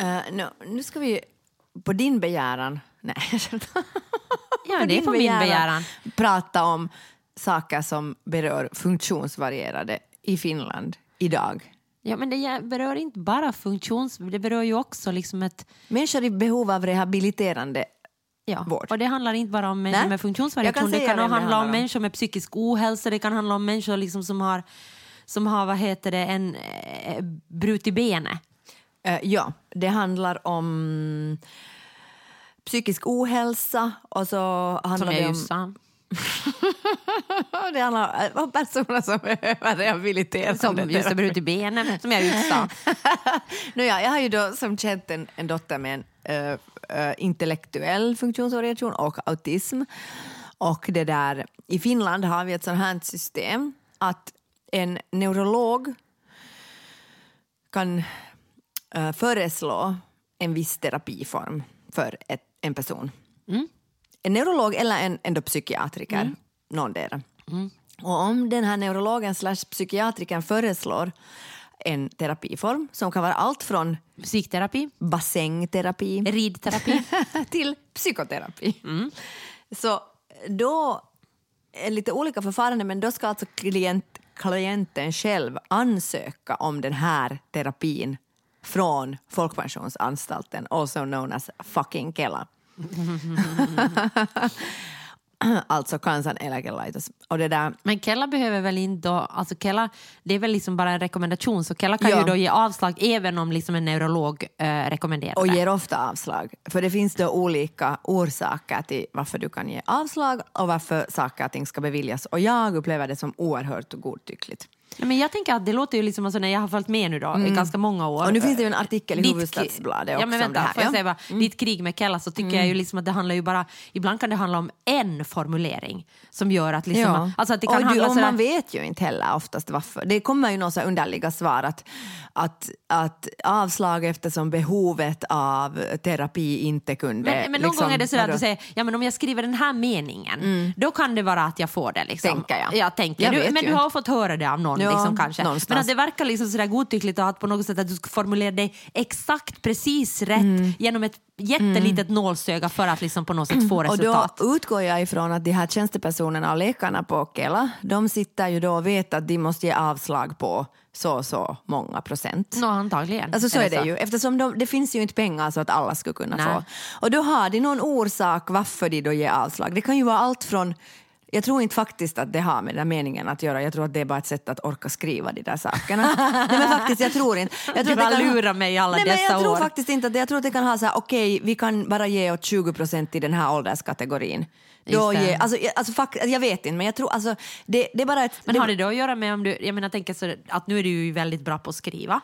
Uh, no, nu ska vi på din begäran, nej, Ja, det är på min begäran. prata om saker som berör funktionsvarierade i Finland idag. Ja, men det berör inte bara funktions... Det berör ju också liksom ett... Människor i behov av rehabiliterande Ja. vård. Och det handlar inte bara om människor Nej. med funktionsvariation. kan Det kan handla om om. människor med psykisk ohälsa. Det kan handla om människor liksom som har, som har vad heter det, en eh, brut i benet. Eh, ja, det handlar om psykisk ohälsa och så handlar Som det om... sa. [LAUGHS] det handlar om personer som behöver rehabilitering. Som just har brut i benet, som jag just sa. [LAUGHS] Nåja, jag har ju då som känt en, en dotter med en eh, eh, intellektuell funktionsvariation och autism. Och det där, i Finland har vi ett sånt här system att en neurolog kan eh, föreslå en viss terapiform för ett, en person. En neurolog eller en endopsykiatriker, mm. någondera. Och om den här neurologen slash psykiatrikern föreslår en terapiform som kan vara allt från Musikterapi, bassängterapi ridterapi. [LAUGHS] till psykoterapi. Så då är lite olika förfaranden men då ska alltså klient, klienten själv ansöka om den här terapin från Folkpensionsanstalten, also known as fucking Kela. [LAUGHS] alltså Kansaneläkelaitos. Och det där, Men Kella behöver väl inte då, alltså Kella, det är väl liksom bara en rekommendation så Kella kan Ja. ju då ge avslag även om liksom en neurolog eh, rekommenderar och det. ger ofta avslag. För det finns då olika orsaker till varför du kan ge avslag och varför saker och ting ska beviljas. Och jag upplever det som oerhört godtyckligt. Nej, men jag tänker att det låter ju liksom, alltså, när jag har följt med nu då i ganska många år. Mm. Och nu finns det ju en artikel i Ditt Hufvudstadsbladet ja, också men om vänta, här. Får jag Ja. Mm. säga bara, Ditt krig med Kella så tycker jag ju liksom att det handlar ju bara, ibland kan det handla om en formulering som gör att liksom, Ja. alltså att det kan och du, handla och sådär, man vet ju inte heller oftast varför. Det kommer ju några så underliga svar att, att, att avslag eftersom behovet av terapi inte kunde... men, men någon liksom, gång är det sådär att du säger, ja men om jag skriver den här meningen, då kan det vara att jag får det liksom. Tänker jag. Jag tänker. Jag du, men du har fått höra det av någon Ja, liksom kanske. någonstans. Men att det verkar liksom sådär godtyckligt och att på något sätt att du ska formulera dig exakt precis rätt Mm. genom ett jättelitet nålsöga för att liksom på något sätt få Och resultat. då utgår jag ifrån att de här tjänstepersonerna och läkarna på Kela, de sitter ju då och vet att de måste ge avslag på så och så många procent. Nå, antagligen. Alltså så är det ju, eftersom de, det finns ju inte pengar så att alla skulle kunna Nej. få. Och då har de någon orsak varför de då ger avslag. Det kan ju vara allt från jag tror inte faktiskt att det har med den här meningen att göra. Jag tror att det är bara ett sätt att orka skriva de där sakerna. [LAUGHS] Nej men faktiskt, jag tror inte. Jag tror Du att det bara kan ha- lurar mig alla Nej, men dessa jag tror år. faktiskt inte att det. Jag tror att det kan ha så här, okej, vi kan bara ge åt 20 procent i den här ålderskategorin. Då ge, alltså, jag- alltså, fakt, jag vet inte, men jag tror alltså, det, det är bara ett... Men har det då att göra med om du, jag menar tänker så att nu är du ju väldigt bra på att skriva.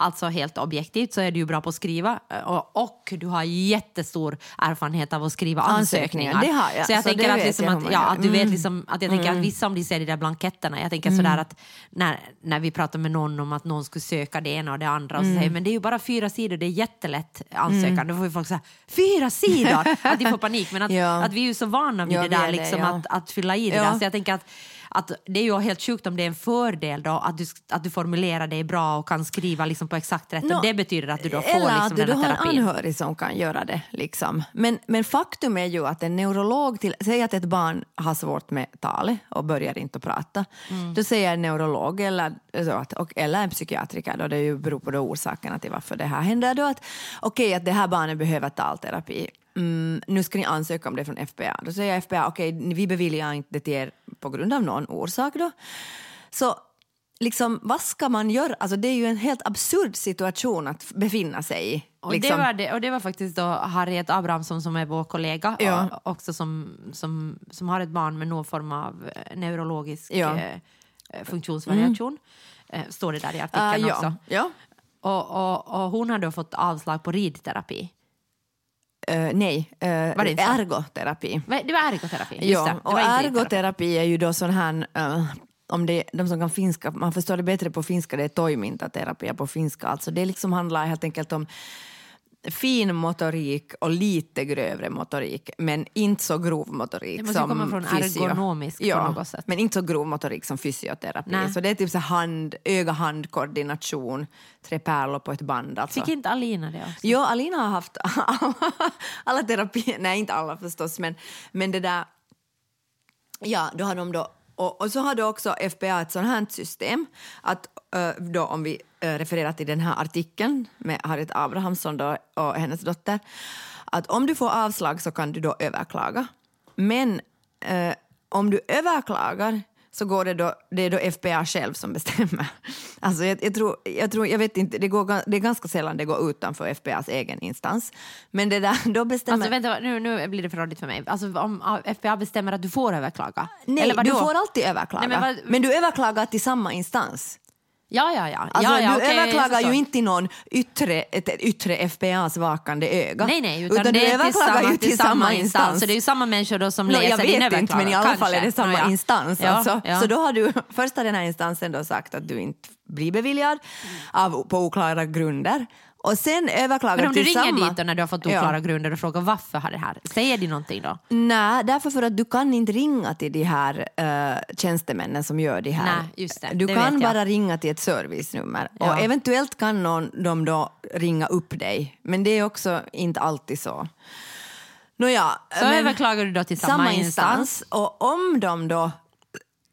Alltså helt objektivt så är du ju bra på att skriva och, och du har jättestor erfarenhet av att skriva Ansökningar, ansökningar. det har jag. Så jag Så tänker att, vet liksom jag att, ja, att du vet Mm. liksom, att jag tänker att vissa om de ser de där blanketterna, jag tänker sådär att när, när vi pratar med någon om att någon skulle söka det ena och det andra och så Mm. säger men det är ju bara fyra sidor, det är jättelätt ansökan. Då får ju folk säga fyra sidor! [LAUGHS] att de får panik. Men att, Ja. att vi är ju så vana vid Ja, det där det, liksom, ja. att, att fylla i det där. Så jag tänker att, att det är ju helt sjukt om det är en fördel då att du, att du formulerar dig bra och kan skriva liksom på exakt rätt. Nå, och det betyder att du då får liksom att du, den du har en terapin. anhörig som kan göra det. Liksom. Men, men faktum är ju att en neurolog, till, säg att ett barn har svårt med talet och börjar inte att prata. Mm. Då säger en neurolog eller, och, eller en psykiatriker, då det ju beror på då orsakerna till varför det här händer, då att okej att det här barnet behöver talterapi. Mm, nu ska ni ansöka om det från FPA. Då säger FPA okej, vi beviljar inte det till er på grund av någon orsak. Då. Så liksom, vad ska man göra? Alltså, det är ju en helt absurd situation att befinna sig i. Och, liksom. det var det, och det var faktiskt då Harriet Abrahamsson som är vår kollega Ja. och också som, som, som har ett barn med någon form av eh, neurologisk Ja. eh, eh, funktionsvariation. Eh, står det där i Ah, artikeln ja. också. Ja. Och, och, och hon hade då fått avslag på ridterapi. Eh, nej, uh, ergoterapi. Det var ergoterapi. Ja, det. det och ergoterapi är ju då sån här, eh, om det, de som kan finska, man förstår det bättre på finska, det är toimintaterapi på finska. Alltså det liksom handlar helt enkelt om fin motorik och lite grövre motorik, men inte så grov motorik Det måste som komma från fysio. ergonomisk på ja, något sätt. men inte så grov motorik som fysioterapi. Nej. Så det är typ så hand, öga-hand-koordination, tre pärlor på ett band. Alltså. Fick inte Alina det också? Jo, Alina har haft [LAUGHS] alla terapier, nej inte alla förstås, men, men det där, ja, då har de då, och, och så har då också FPA ett sånt här system, att då om vi eh, refererar till den här artikeln med Harriet Abrahamsson då, och hennes dotter, att om du får avslag så kan du då överklaga. Men eh, om du överklagar så går det då, det är då FPA själv som bestämmer. [LAUGHS] Alltså jag, jag, tror, jag, tror, jag vet inte, det, går, det är ganska sällan det går utanför FPAs egen instans. Men det där, då bestämmer... Alltså vänta, nu, nu blir det för rådigt för mig. Alltså om FBA bestämmer att du får överklaga? Nej, du får alltid överklaga. Nej, men, men vad- du överklagar till samma instans. Ja, ja, ja. Alltså, ja, ja du jag överklagar ju inte någon yttre, ett, yttre FPAs vakande öga. Nej, nej, utan, du det är överklagar ju till samma instans. Så det är ju samma människor då som läser jag din vet inte, överklagan. men i alla fall är det Kanske. samma ja. instans. Alltså. Så då har du [LAUGHS] först har den här instansen då sagt att du inte blir beviljad av, på oklara grunder. Och sen överklagar Men om du ringer samma... dit då när du har fått Ja. oklara grunder och frågar varför har det här, säger de någonting då? Nej, därför för att du kan inte ringa till de här uh, tjänstemännen som gör det här. Nej, just det. Du Det kan bara ringa till ett servicenummer Ja. och eventuellt kan någon, de då ringa upp dig, men det är också inte alltid så. Nåja, Så men- överklagar du då till samma, instans. Och om de då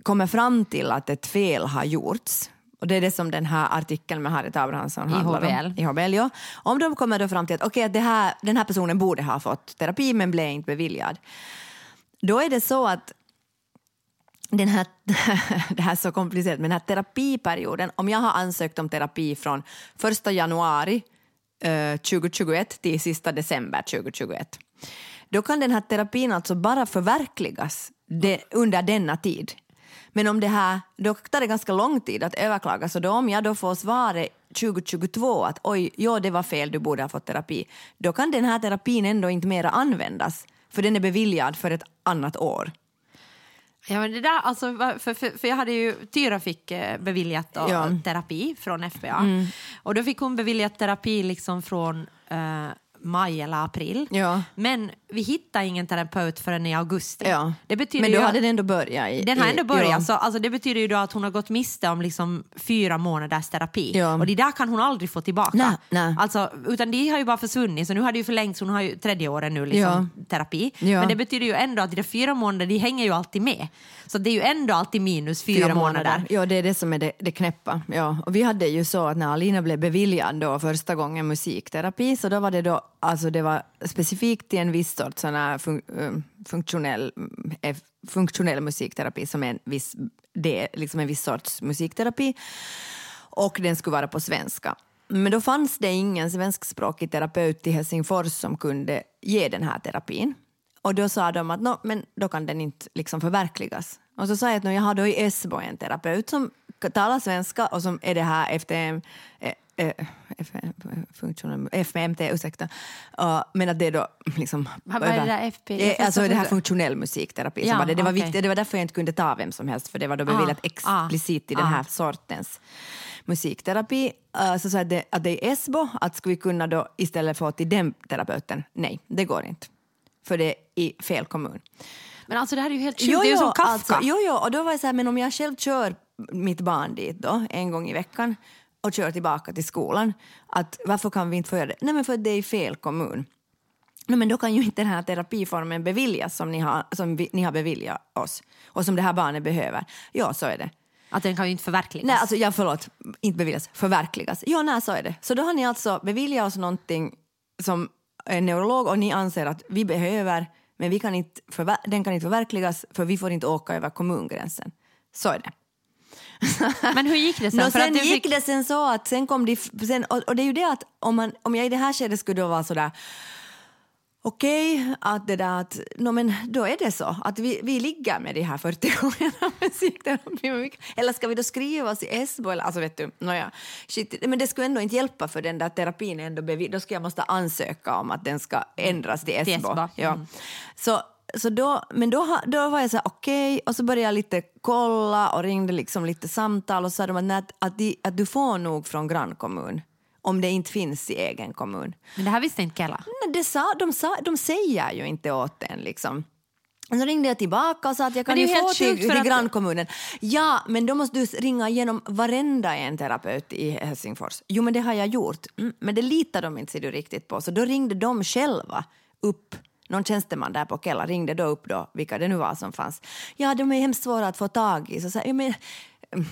kommer fram till att ett fel har gjorts, och det är det som den här artikeln med Harriet Abrahamsson handlar om. I HBL. Ja. Om de kommer då fram till att, okej, att det här, den här personen borde ha fått terapi men blev inte beviljad. Då är det så att den här, [LAUGHS] det här är så komplicerat, men den här terapiperioden, om jag har ansökt om terapi från 1 januari eh, 2021 till sista december 2021, då kan den här terapin alltså bara förverkligas de, under denna tid. Men om det här, då tar det ganska lång tid att överklaga, så då om jag då får svaret 2022 att oj, ja, det var fel, du borde ha fått terapi, då kan den här terapin ändå inte mera användas, för den är beviljad för ett annat år. Ja, men det där, alltså, för, för, för jag hade ju, Tyra fick eh, beviljat då, Ja. terapi från FBA. Och då fick hon beviljat terapi liksom från eh, maj eller april. Ja. Men vi hittade ingen terapeut förrän i augusti. Ja. Det betyder Men då ju, hade den ändå börjat. I, den har ändå börjat, ja. så alltså, det betyder ju då att hon har gått miste om liksom fyra månaders terapi. Ja. Och det där kan hon aldrig få tillbaka. Nej, nej. Alltså, utan de har ju bara försvunnit, så nu har det ju förlängts, hon har ju tredje året nu liksom, terapi. Ja. Men det betyder ju ändå att de där fyra månaderna, de hänger ju alltid med. Så det är ju ändå alltid minus fyra, månader. Ja, det är det som är det, det knäppa. Ja. Och vi hade ju så att när Alina blev beviljad då första gången musikterapi så då var det då alltså det var specifikt till en viss sorts sån här fun, eh, funktionell, eh, funktionell musikterapi som är en viss, det är liksom en viss sorts musikterapi och den skulle vara på svenska. Men då fanns det ingen svenskspråkig terapeut i Helsingfors som kunde ge den här terapin. Och då sa de att men då kan den inte liksom förverkligas. Och så sa jag att jag har då i Esbo en terapeut som talar svenska och som är det här efter eh, eh, FMT, ursäkta. Uh, men att det är då liksom... Vad är det där FP? Eh, alltså det här funktionell musikterapi. Ja, var det, det, var okej. viktigt, det var därför jag inte kunde ta vem som helst för det var då beviljat explicit i den här sortens musikterapi. Uh, så sa jag att det är Esbo, att skulle vi kunna då istället få till den terapeuten? Nej, det går inte. För det är i fel kommun. Men alltså det här är ju helt sjukt, det är ju som Kafka. Alltså, jo, jo, och då var jag så här, men om jag själv kör mitt barn dit då, en gång i veckan och kör tillbaka till skolan, att varför kan vi inte få göra det? Nej, men för att det är i fel kommun. Nej, men då kan ju inte den här terapiformen beviljas som ni har, som vi, ni har beviljat oss och som det här barnet behöver. Ja, så är det. Att den kan ju inte förverkligas. Nej, alltså jag förlåt, inte beviljas, förverkligas. Ja, nej, så är det. Så då har ni alltså beviljat oss någonting som en neurolog och ni anser att vi behöver, men vi kan inte den kan inte förverkligas för vi får inte åka över kommungränsen. Så är det. [LAUGHS] Men hur gick det sen? Att sen gick fick- det sen så att sen kom de, sen, och, och det är ju det att om, man, om jag i det här skedet skulle då vara sådär Okej, att det där att, no, men då är det så att vi, vi ligger med de här 40 gångerna musikterapi. Eller ska vi då skriva oss i Esbo? Eller, alltså vet du, nåja, shit, men det skulle ändå inte hjälpa för den där terapin ändå bevi- då ska jag måste ansöka om att den ska ändras till Esbo. Esbo, Ja. mm. Så, så då, men då, då var jag så här, okej, och så började jag lite kolla och ringde liksom lite samtal och sa de att, att, de, att du får nog från grannkommun om det inte finns i egen kommun. Men det här visste inte Kella. Nej, det sa, de, sa, de säger ju inte åt en liksom. Så ringde jag tillbaka och sa att jag kan ju få till, till att- grannkommunen. Ja, men då måste du ringa igenom varenda en terapeut i Helsingfors. Jo, men det har jag gjort. Mm, men det litar de inte du riktigt på. Så då ringde de själva upp någon tjänsteman där på Kella ringde då upp då, vilka det nu var som fanns. Ja, de är hemskt svåra att få tag i. Så sa jag, ja, men,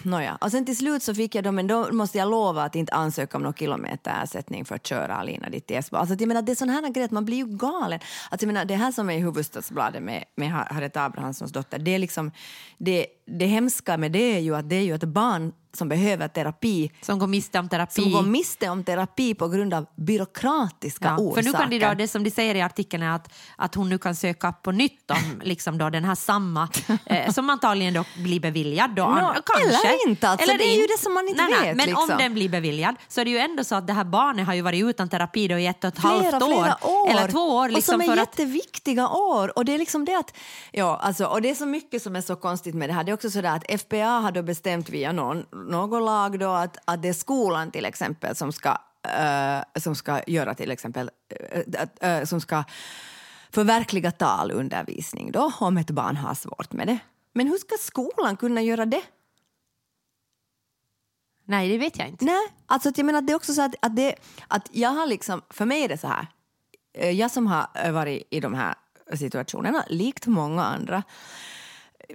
Nåja, och sen till slut så fick jag dem men då måste jag lova att inte ansöka om någon kilometerersättning för att köra Alina dit till Esbo. Alltså, jag menar, det är sån här grej att man blir ju galen. Alltså, jag menar, det här som är i Hufvudstadsbladet med, med Harriet Abrahamssons dotter, det är liksom, det, det hemska med det är ju att det är ju ett barn som behöver terapi Som går miste om terapi. som går miste om terapi på grund av byråkratiska Ja, orsaker. för nu kan de då, det som de säger i artikeln är att, att hon nu kan söka på nytt om [LAUGHS] liksom då den här samma, eh, som antagligen då blir beviljad. Då, Nå, kanske. eller inte, alltså, det är ju det som man inte nej, Nej, vet, men liksom. om den blir beviljad så är det ju ändå så att det här barnet har ju varit utan terapi då i ett och ett halvt flera, år. flera år. Eller två år. och Liksom, som är för att, jätteviktiga år. Och det är liksom det att, ja, alltså, och det är så mycket som är så konstigt med det här. Det är också så där att FPA har då bestämt via någon, någon lag då att, att det är skolan till exempel som ska, eh, som ska göra till exempel, att, eh, som ska förverkliga talundervisning då om ett barn har svårt med det. Men hur ska skolan kunna göra det? nej, det vet jag inte. Nej, alltså jag menar det är också så att, att, det, att jag har liksom, för mig är det så här, jag som har varit i de här situationerna, likt många andra,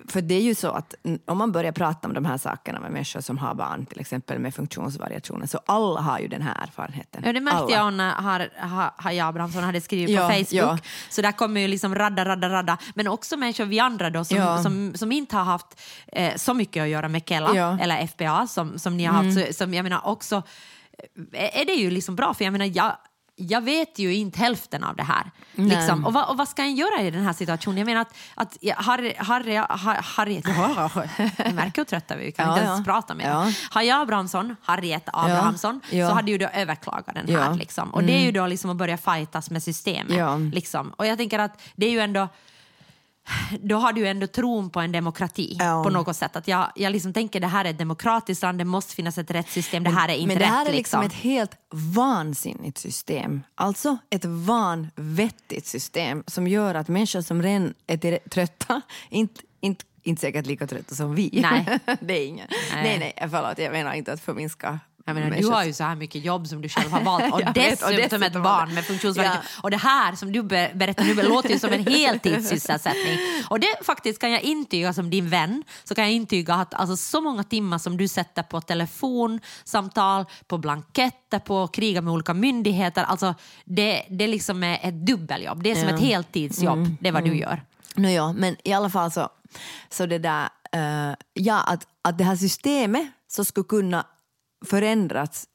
för det är ju så att mm, om man börjar prata om de här sakerna med människor som har barn, till exempel med funktionsvariationer, så alla har ju den här erfarenheten. Ja, det märkte alla. jag när Har- Ha- Haja Abrahamsson hade skrivit Ja, på Facebook. ja. Så där kommer ju liksom radda, radda, radda. Men också människor, vi andra då, som, Ja. som, som inte har haft eh, så mycket att göra med Kela. Mm. eller FBA som, som ni har haft. Så, som jag menar också, eh, är det ju liksom bra, för jag menar, jag, jag vet ju inte hälften av det här. Liksom. Och, vad, och vad ska jag göra i den här situationen? Jag menar att, att Harry, Harry, Har- Harriet, [LAUGHS] jag märker hur trötta vi är, vi kan Ja, inte ens ja. prata med Ja. Haja Abrahamsson, Harriet Abrahamsson, Ja. så hade ju då överklagat den här. Mm. Liksom. Och det är ju då liksom att börja fightas med systemet. Liksom. Och jag tänker att det är ju ändå då har du ju ändå tron på en demokrati Ja. på något sätt. Att jag, jag liksom tänker det här är ett demokratiskt land, det måste finnas ett rättssystem, det här är inte Men det här rätt. är liksom liksom. ett helt vansinnigt system. Alltså ett vanvettigt system som gör att människor som redan är trötta, inte, inte, inte säkert lika trötta som vi. Nej. [LAUGHS] det är ingen. Nej. Nej. nej, förlåt, jag menar inte att förminska Jag menar, du människor- har ju så här mycket jobb som du själv har valt [LAUGHS] och och dessutom ett dessutom- barn med funktionsvariation. Ja. Och det här som du ber- berättar nu låter ju som en heltidssysselsättning. [LAUGHS] Och det faktiskt kan jag intyga som din vän, så kan jag intyga att alltså, så många timmar som du sätter på telefonsamtal, på blanketter, på att kriga med olika myndigheter, alltså det, det liksom är ett dubbeljobb. Det är som Ja. ett heltidsjobb, det är vad du gör. No, ja, men i alla fall så, så det där, eh, ja, att, att det här systemet så skulle kunna förändrats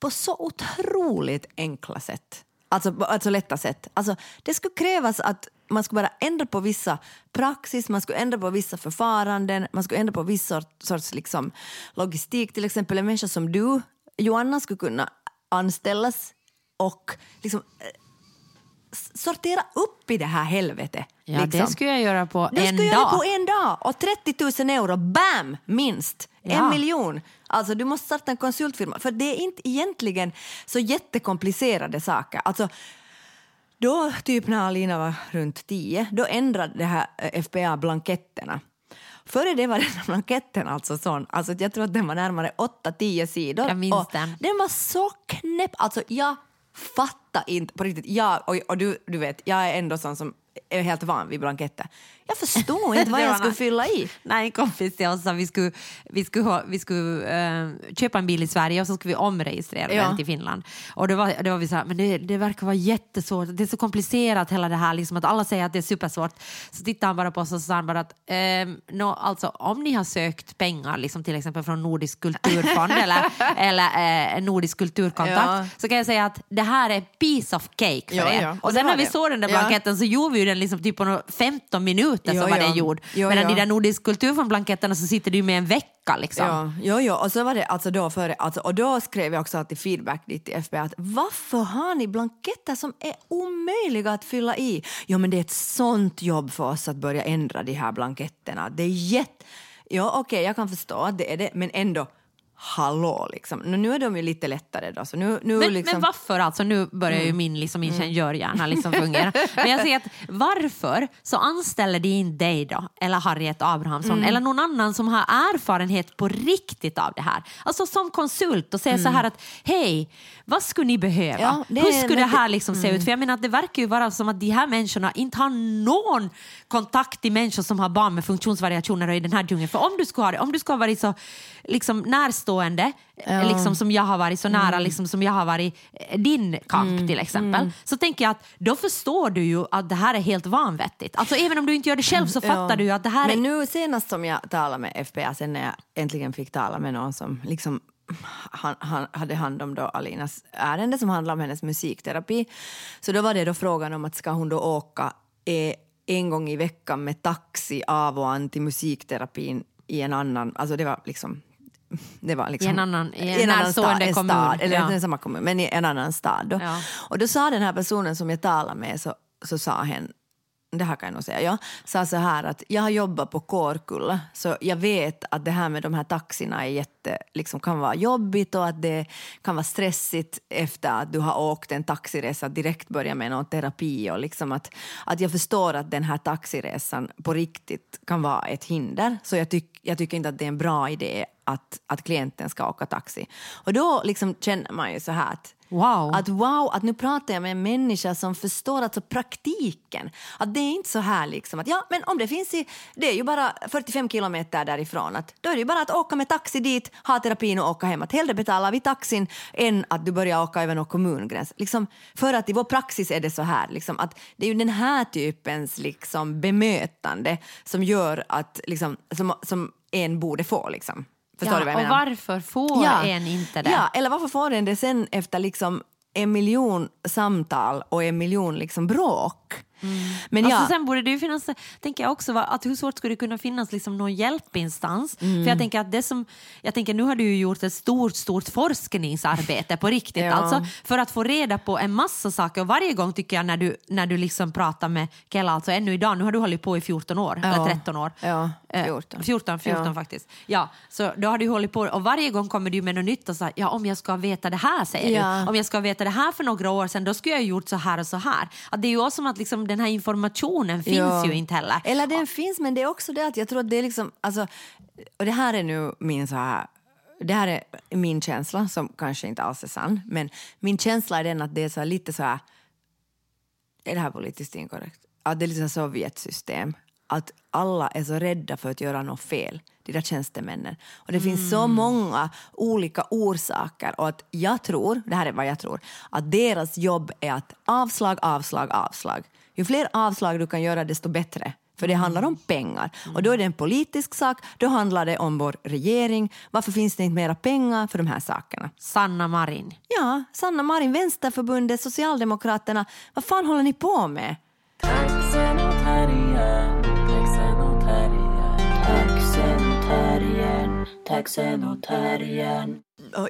på så otroligt enkla sätt. Alltså, alltså lätta sätt. Alltså, det skulle krävas att man skulle bara ändra på vissa praxis, man skulle ändra på vissa förfaranden, man skulle ändra på viss sort, sorts liksom, logistik. Till exempel en människa som du, Joanna, skulle kunna anställas och liksom, eh, sortera upp i det här helvetet. Ja, det liksom. skulle jag göra på Det en jag göra dag. på en dag. Och 30 000 euro, bam, minst. Ja. En miljon. Alltså du måste starta en konsultfirma. För det är inte egentligen så jättekomplicerade saker. Alltså, då, typ när Alina var runt 10, då ändrade det här eh, FBA blanketterna. Före det var den här blanketten alltså sån, alltså jag tror att den var närmare 8-10 sidor. Jag minns den. Den var så knäpp, alltså jag fattar inte på riktigt. Jag, och, och du, du vet, jag är ändå sån som är helt van vid blanketter. Jag förstår [LAUGHS] inte vad jag skulle fylla i. Nej, en kompis till oss sa vi skulle, vi skulle, vi skulle eh, köpa en bil i Sverige och så skulle vi omregistrera Ja. den till Finland. Och det var, det var vi så här, men det, det verkar vara jättesvårt, det är så komplicerat hela det här, liksom att alla säger att det är supersvårt. Så tittade han bara på oss och sa bara att ehm, no, alltså, om ni har sökt pengar, liksom till exempel från Nordisk kulturfond eller, [LAUGHS] eller eh, Nordisk kulturkontakt, Ja. så kan jag säga att det här är piece of cake för Ja, er. Och, sen när vi såg den där blanketten så gjorde vi ju den liksom typ på nå- 15 minuter Ja, så var ja. den gjord. Ja, Medan ja. i den Nordisk kulturfondblanketterna så sitter du med en vecka liksom. Ja, jo, jo. Och så var det alltså då före, alltså, och då skrev jag också alltid feedback dit till FB att varför har ni blanketter som är omöjliga att fylla i? Jo, men det är ett sånt jobb för oss att börja ändra de här blanketterna. Det är jätte... Ja, okej, jag kan förstå att det är det, men ändå, hallå liksom. Nu, är de ju lite lättare då, så nu, nu Men, liksom... men varför alltså, nu börjar Mm. ju min liksom, ingenjörhjärna liksom fungera. Men jag säger att varför så anställer de inte dig då, eller Harriet Abrahamsson, Mm. eller någon annan som har erfarenhet på riktigt av det här. Alltså som konsult och säger så här att hej, vad skulle ni behöva? Mm. Ja, det Hur skulle det här liksom se ut? För jag menar att det verkar ju vara som att de här människorna inte har någon kontakt till människor som har barn med funktionsvariationer och i den här djungeln. För om du skulle ha, det- om du skulle ha varit så liksom, närstående, eh, liksom, som jag har varit, så nära Mm. liksom, som jag har varit eh, din kamp till exempel, så tänker jag att då förstår du ju att det här är helt vanvettigt. Alltså även om du inte gör det själv så fattar Ja. du att det här Men är... nu senast som jag talade med FPA, sen när jag äntligen fick tala med någon som liksom han, han hade hand om då Alinas ärende som handlade om hennes musikterapi. Så då var det då frågan om att ska hon då åka eh, en gång i veckan med taxi av och an till musikterapin i en annan, alltså det var liksom det var liksom, I en annan- i en närstående en kommun, Stad, eller ja. inte samma kommun, men i en annan stad. Då. Ja. Och då sa den här personen som jag talade med, så, så sa hen, det här kan jag nog säga, ja, sa så här att jag har jobbat på Kårkulla så jag vet att det här med de här taxierna är jätte, liksom, kan vara jobbigt och att det kan vara stressigt efter att du har åkt en taxiresa direkt börja med någon terapi och liksom att, att jag förstår att den här taxiresan på riktigt kan vara ett hinder så jag, tyck, jag tycker inte att det är en bra idé att, att klienten ska åka taxi. Och då liksom känner man ju så här att Wow. att wow, att nu pratar jag med en människa som förstår alltså praktiken. Att det är inte så här liksom att ja, men om det finns i, det är ju bara 45 kilometer därifrån, att då är det ju bara att åka med taxi dit, ha terapin och åka hem. Att hellre betalar vi taxin än att du börjar åka över någon kommungräns. Liksom, för att i vår praxis är det så här, liksom, att det är ju den här typens liksom, bemötande som gör att, liksom, som, som en borde få. Liksom. Förstår ja, du vad jag och menar? varför får en inte det? Ja, eller varför får den det sen efter liksom en miljon samtal och en miljon liksom bråk? Men Alltså ja, sen borde det ju finnas, tänker jag också, att hur svårt skulle det kunna finnas liksom någon hjälpinstans? Mm. För jag tänker att det som, jag tänker nu har du ju gjort ett stort, stort forskningsarbete på riktigt, [LAUGHS] Ja. alltså för att få reda på en massa saker och varje gång tycker jag när du, när du liksom pratar med Kella, alltså ännu idag, nu har du hållit på i 14 år, Ja. eller 13 år. Ja, Eh, 14. 14, 14 Ja. faktiskt. Ja, så då har du hållit på och varje gång kommer du med något nytt och säger ja om jag ska veta det här säger du. Om jag ska veta det här för några år sedan då skulle jag ha gjort så här och så här. Att det är ju också som att liksom, den här informationen finns Ja. ju inte heller. Eller den finns, men det är också det att jag tror att det är liksom, alltså, och det här är nu min så här det här är min känsla som kanske inte alls är sann, men min känsla är den att det är så lite så här, är det här politiskt inkorrekt? Att det är här Sovjetsystem, att alla är så rädda för att göra något fel, de där tjänstemännen. Och det finns så många olika orsaker och att jag tror, det här är vad jag tror, att deras jobb är att avslag, avslag, avslag. Ju fler avslag du kan göra desto bättre. För det handlar om pengar. Och då är det en politisk sak, då handlar det om vår regering. Varför finns det inte mera pengar för de här sakerna? Sanna Marin. Ja, Sanna Marin, Vänsterförbundet, Socialdemokraterna. Vad fan håller ni på med?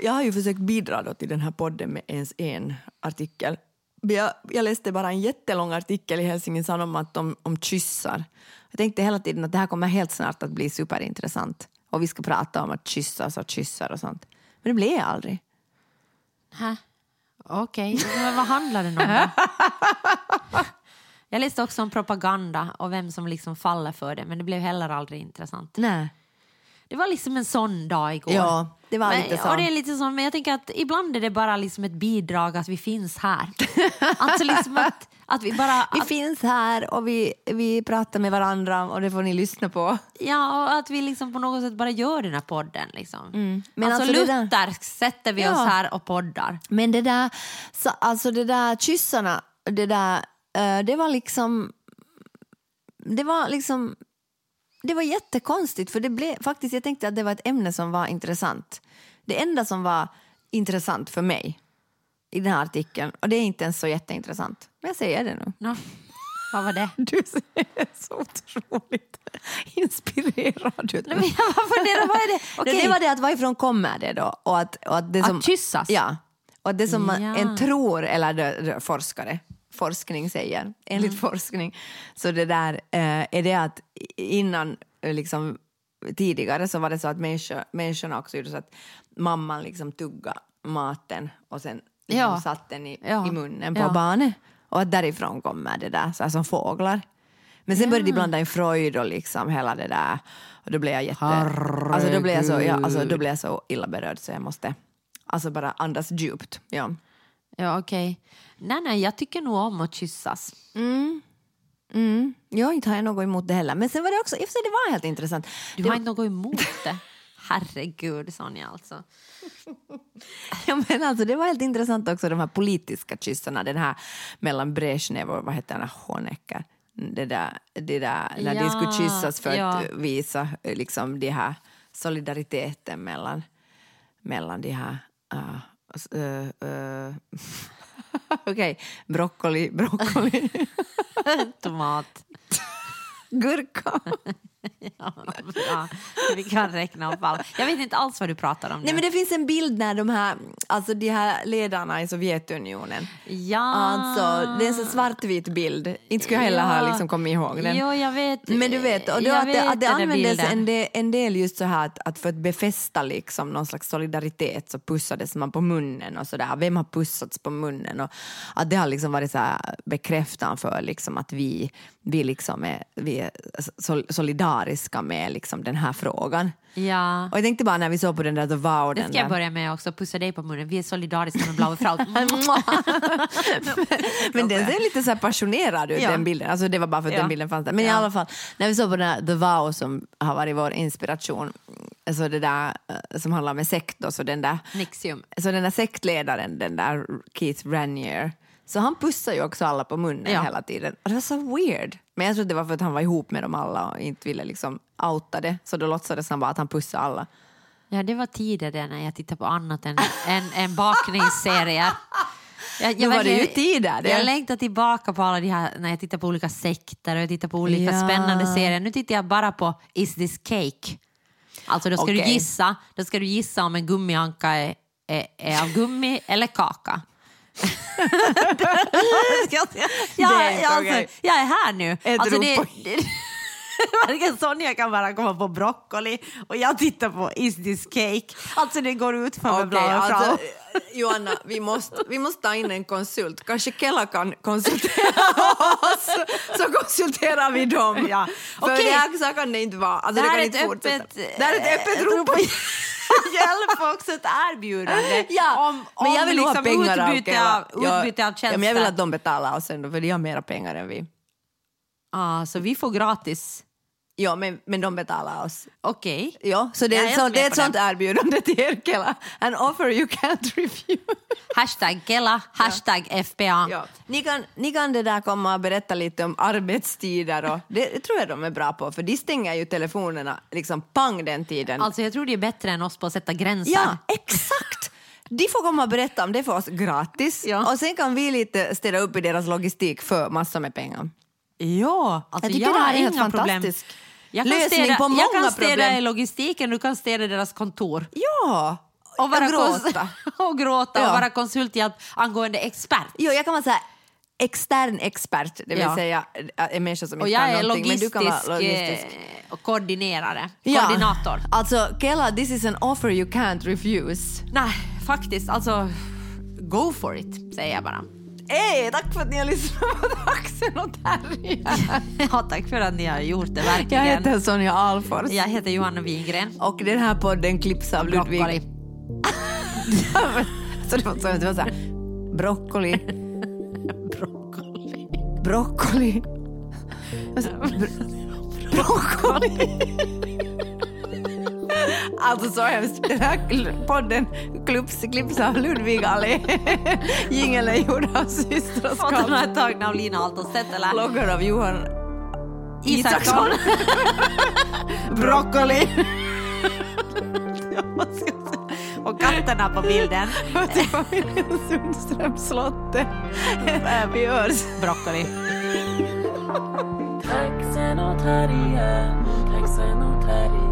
Jag har ju försökt bidra då till den här podden med ens en artikel. Jag, jag läste bara en jättelång artikel i Helsingin Sanomat om, om kyssar. Jag tänkte hela tiden att det här kommer helt snart att bli superintressant. Och vi ska prata om att kyssas och kyssar och sånt. Men det blev aldrig. Hä? Okej, men vad handlar den om då? Jag läste också om propaganda och vem som liksom faller för det, men det blev heller aldrig intressant. Nej. Det var liksom en sån dag igår. Ja, det var men, lite så. Och det är lite så, men jag tänker att ibland är det bara liksom ett bidrag att vi finns här. [LAUGHS] alltså liksom att, att vi bara... Vi Att, finns här och vi, vi pratar med varandra och det får ni lyssna på. ja, och att vi liksom på något sätt bara gör den här podden. Liksom. Mm. Men alltså, alltså det där- luther sätter vi Ja. oss här och poddar. Men det där, så, alltså det där kyssarna, det där, eh, det var liksom, det var liksom, det var jättekonstigt för det blev faktiskt, jag tänkte att det var ett ämne som var intressant. Det enda som var intressant för mig i den här artikeln, och det är inte ens så jätteintressant, men jag säger det nu. Nå, vad var det? [LAUGHS] Du ser så otroligt inspirerad ut. Nej, men jag bara funderar, vad är det? [LAUGHS] Okej. Det var det att varifrån kommer det då? Och att, och att, det Att som, kyssas? Ja. Och att det som Ja. en tror, eller det, det, forskare, forskning säger, enligt Mm. forskning, så det där eh, är det att innan, eh, liksom, tidigare så var det så att människor, människorna också gjorde så att mamman liksom tuggade maten och sen liksom Ja. satte den i, Ja. i munnen på Ja. barnet. Och att därifrån kommer det där, så här som fåglar. Men sen började de blanda in Freud och liksom hela det där. Och då blev jag jätte... Alltså då blev jag, så, ja, alltså då blev jag så illa berörd så jag måste alltså bara andas djupt. Ja. Ja, okej. Nej, nej, jag tycker nog om att kyssas. Mm. Jag inte har jag något emot det heller. Men sen var det också, i det var helt intressant. Du det, har inte något emot det? [LAUGHS] Herregud, Sonja alltså. [LAUGHS] ja, men alltså, det var helt intressant också de här politiska kyssarna, den här mellan Brezhnev och vad heter han, Honecker. Det där, det där när de Ja, skulle kyssas för ja. att visa eh, liksom, de här solidariteten mellan, mellan de här uh, uh, uh, [LAUGHS] Okej, broccoli, broccoli, [LAUGHS] Tomat. gurka. [LAUGHS] [LAUGHS] Ja. Vi kan räkna upp allt. Jag vet inte alls vad du pratar om nu. Nej, men det finns en bild när de här, alltså de här ledarna i Sovjetunionen Ja. Alltså, det är en så svartvit bild. Inte skulle jag heller ha liksom kommit ihåg den. Jo, jag vet. Men du vet, och då att, det, vet att det den där användes en del, en del just så här att, att för att befästa liksom någon slags solidaritet så pussades man på munnen och sådär. Vem har pussats på munnen? Och att det har liksom varit så här bekräftan för liksom att vi, vi, liksom är, vi är sol- solidariska med liksom den här frågan. Ja. Och jag tänkte bara när vi såg på den där The Vow, Det ska jag börja med också. Pussa dig på munnen. Vi är solidariska med Blaue Frau. [LAUGHS] [LAUGHS] Men den ser lite så passionerad ut, Ja. den bilden. Alltså det var bara för att Ja. den bilden fanns där. Men i Ja. alla fall, när vi såg på den här The Vow som har varit vår inspiration, alltså det där eh, som handlar om sekt då, så den där, Nixium. så den där sektledaren, den där Keith Raniere, så han pussar ju också alla på munnen Ja. hela tiden. Och det var så weird. Men jag tror det var för att han var ihop med dem alla och inte ville liksom outa det. Så då låtsades han bara att han pussade alla. Ja, det var tidigare när jag tittade på annat än, än, än bakningsserier. Jag, Nu var det ju tider, det. Jag längtar tillbaka på alla de här, när jag tittar på olika sekter och jag tittar på olika Ja. spännande serier. Nu tittar jag bara på Is this cake? Alltså då ska du Okej. gissa, då ska du gissa om en gummianka är, är, är av gummi eller kaka. [LAUGHS] jag, är inte alltså, jag är här nu. Ett alltså, rop det, på- det, [LAUGHS] Varken Sonja kan bara komma på broccoli och jag tittar på Is this cake? Alltså det går ut för Blaue Frau. alltså, Johanna, vi måste, vi måste ta in en konsult. Kanske Kela kan konsultera [LAUGHS] oss, så konsulterar vi dem. Ja. För Okej. det här, så kan det inte vara. Alltså, Det här kan är inte ett öppet, Det här är ett eh, öppet rop. rop. [LAUGHS] hjälp också ett erbjudande. Ja, om, men om jag vill liksom pengar utbyte Kela. av, Ja, utbyte av tjänster. Ja, men jag vill att de betalar oss ändå, för de har mera pengar än vi. Ah, så vi får gratis. Ja, men, men de betalar oss. Okej. Ja, så det Ja, är, sånt, det är ett sånt erbjudande till er, Kela. An offer you can't refuse. Hashtag Kela, hashtag FPA. Ja. Ni, kan, ni kan det där komma och berätta lite om arbetstider och det, det tror jag de är bra på, för de stänger ju telefonerna liksom pang den tiden. Alltså jag tror det är bättre än oss på att sätta gränser. Ja, exakt! De får komma och berätta om det för oss gratis Ja. och sen kan vi lite städa upp i deras logistik för massor med pengar. Ja, alltså Jag tycker jag det här har är helt problem. fantastisk Jag kan lösning städa, på jag många kan städa problem. i logistiken, du kan städa i deras kontor. Ja! Och vara, gråta. kons- [LAUGHS] och gråta Ja. och vara konsulthjälp angående expert. Jo, jag kan vara så här, extern expert, det vill Ja. säga en människa som Och inte jag kan är någonting. men du kan vara logistisk, logistisk. eh, och koordinerare. Ja. Koordinator. Alltså, Kela, this is an offer you can't refuse. Nej, faktiskt. Alltså, go for it, säger jag bara. Hej, tack för att ni har lyssnat på [LAUGHS] Taxen och Terriern. Ja, tack för att ni har gjort det, Jag verkligen. heter Sonja Alfors. Jag heter Johanna Wingren. Och den här podden klipps av Ludvig... Broccoli. [LAUGHS] så det var så, det var så här, broccoli, Broccoli. broccoli. Br- [LAUGHS] broccoli. Alltså så hemskt. Den här podden klipps, klipps av Ludvig Allé. Jingeln är gjord av Och systraskap. den är tagen av Lina Altostedt, eller? Loggar av Johan Isaksson. [LAUGHS] Broccoli. [LAUGHS] och katterna på bilden. till familjen Sundström slottet. Vi hörs. Broccoli. Och taxen och terriern, Taxen och terriern,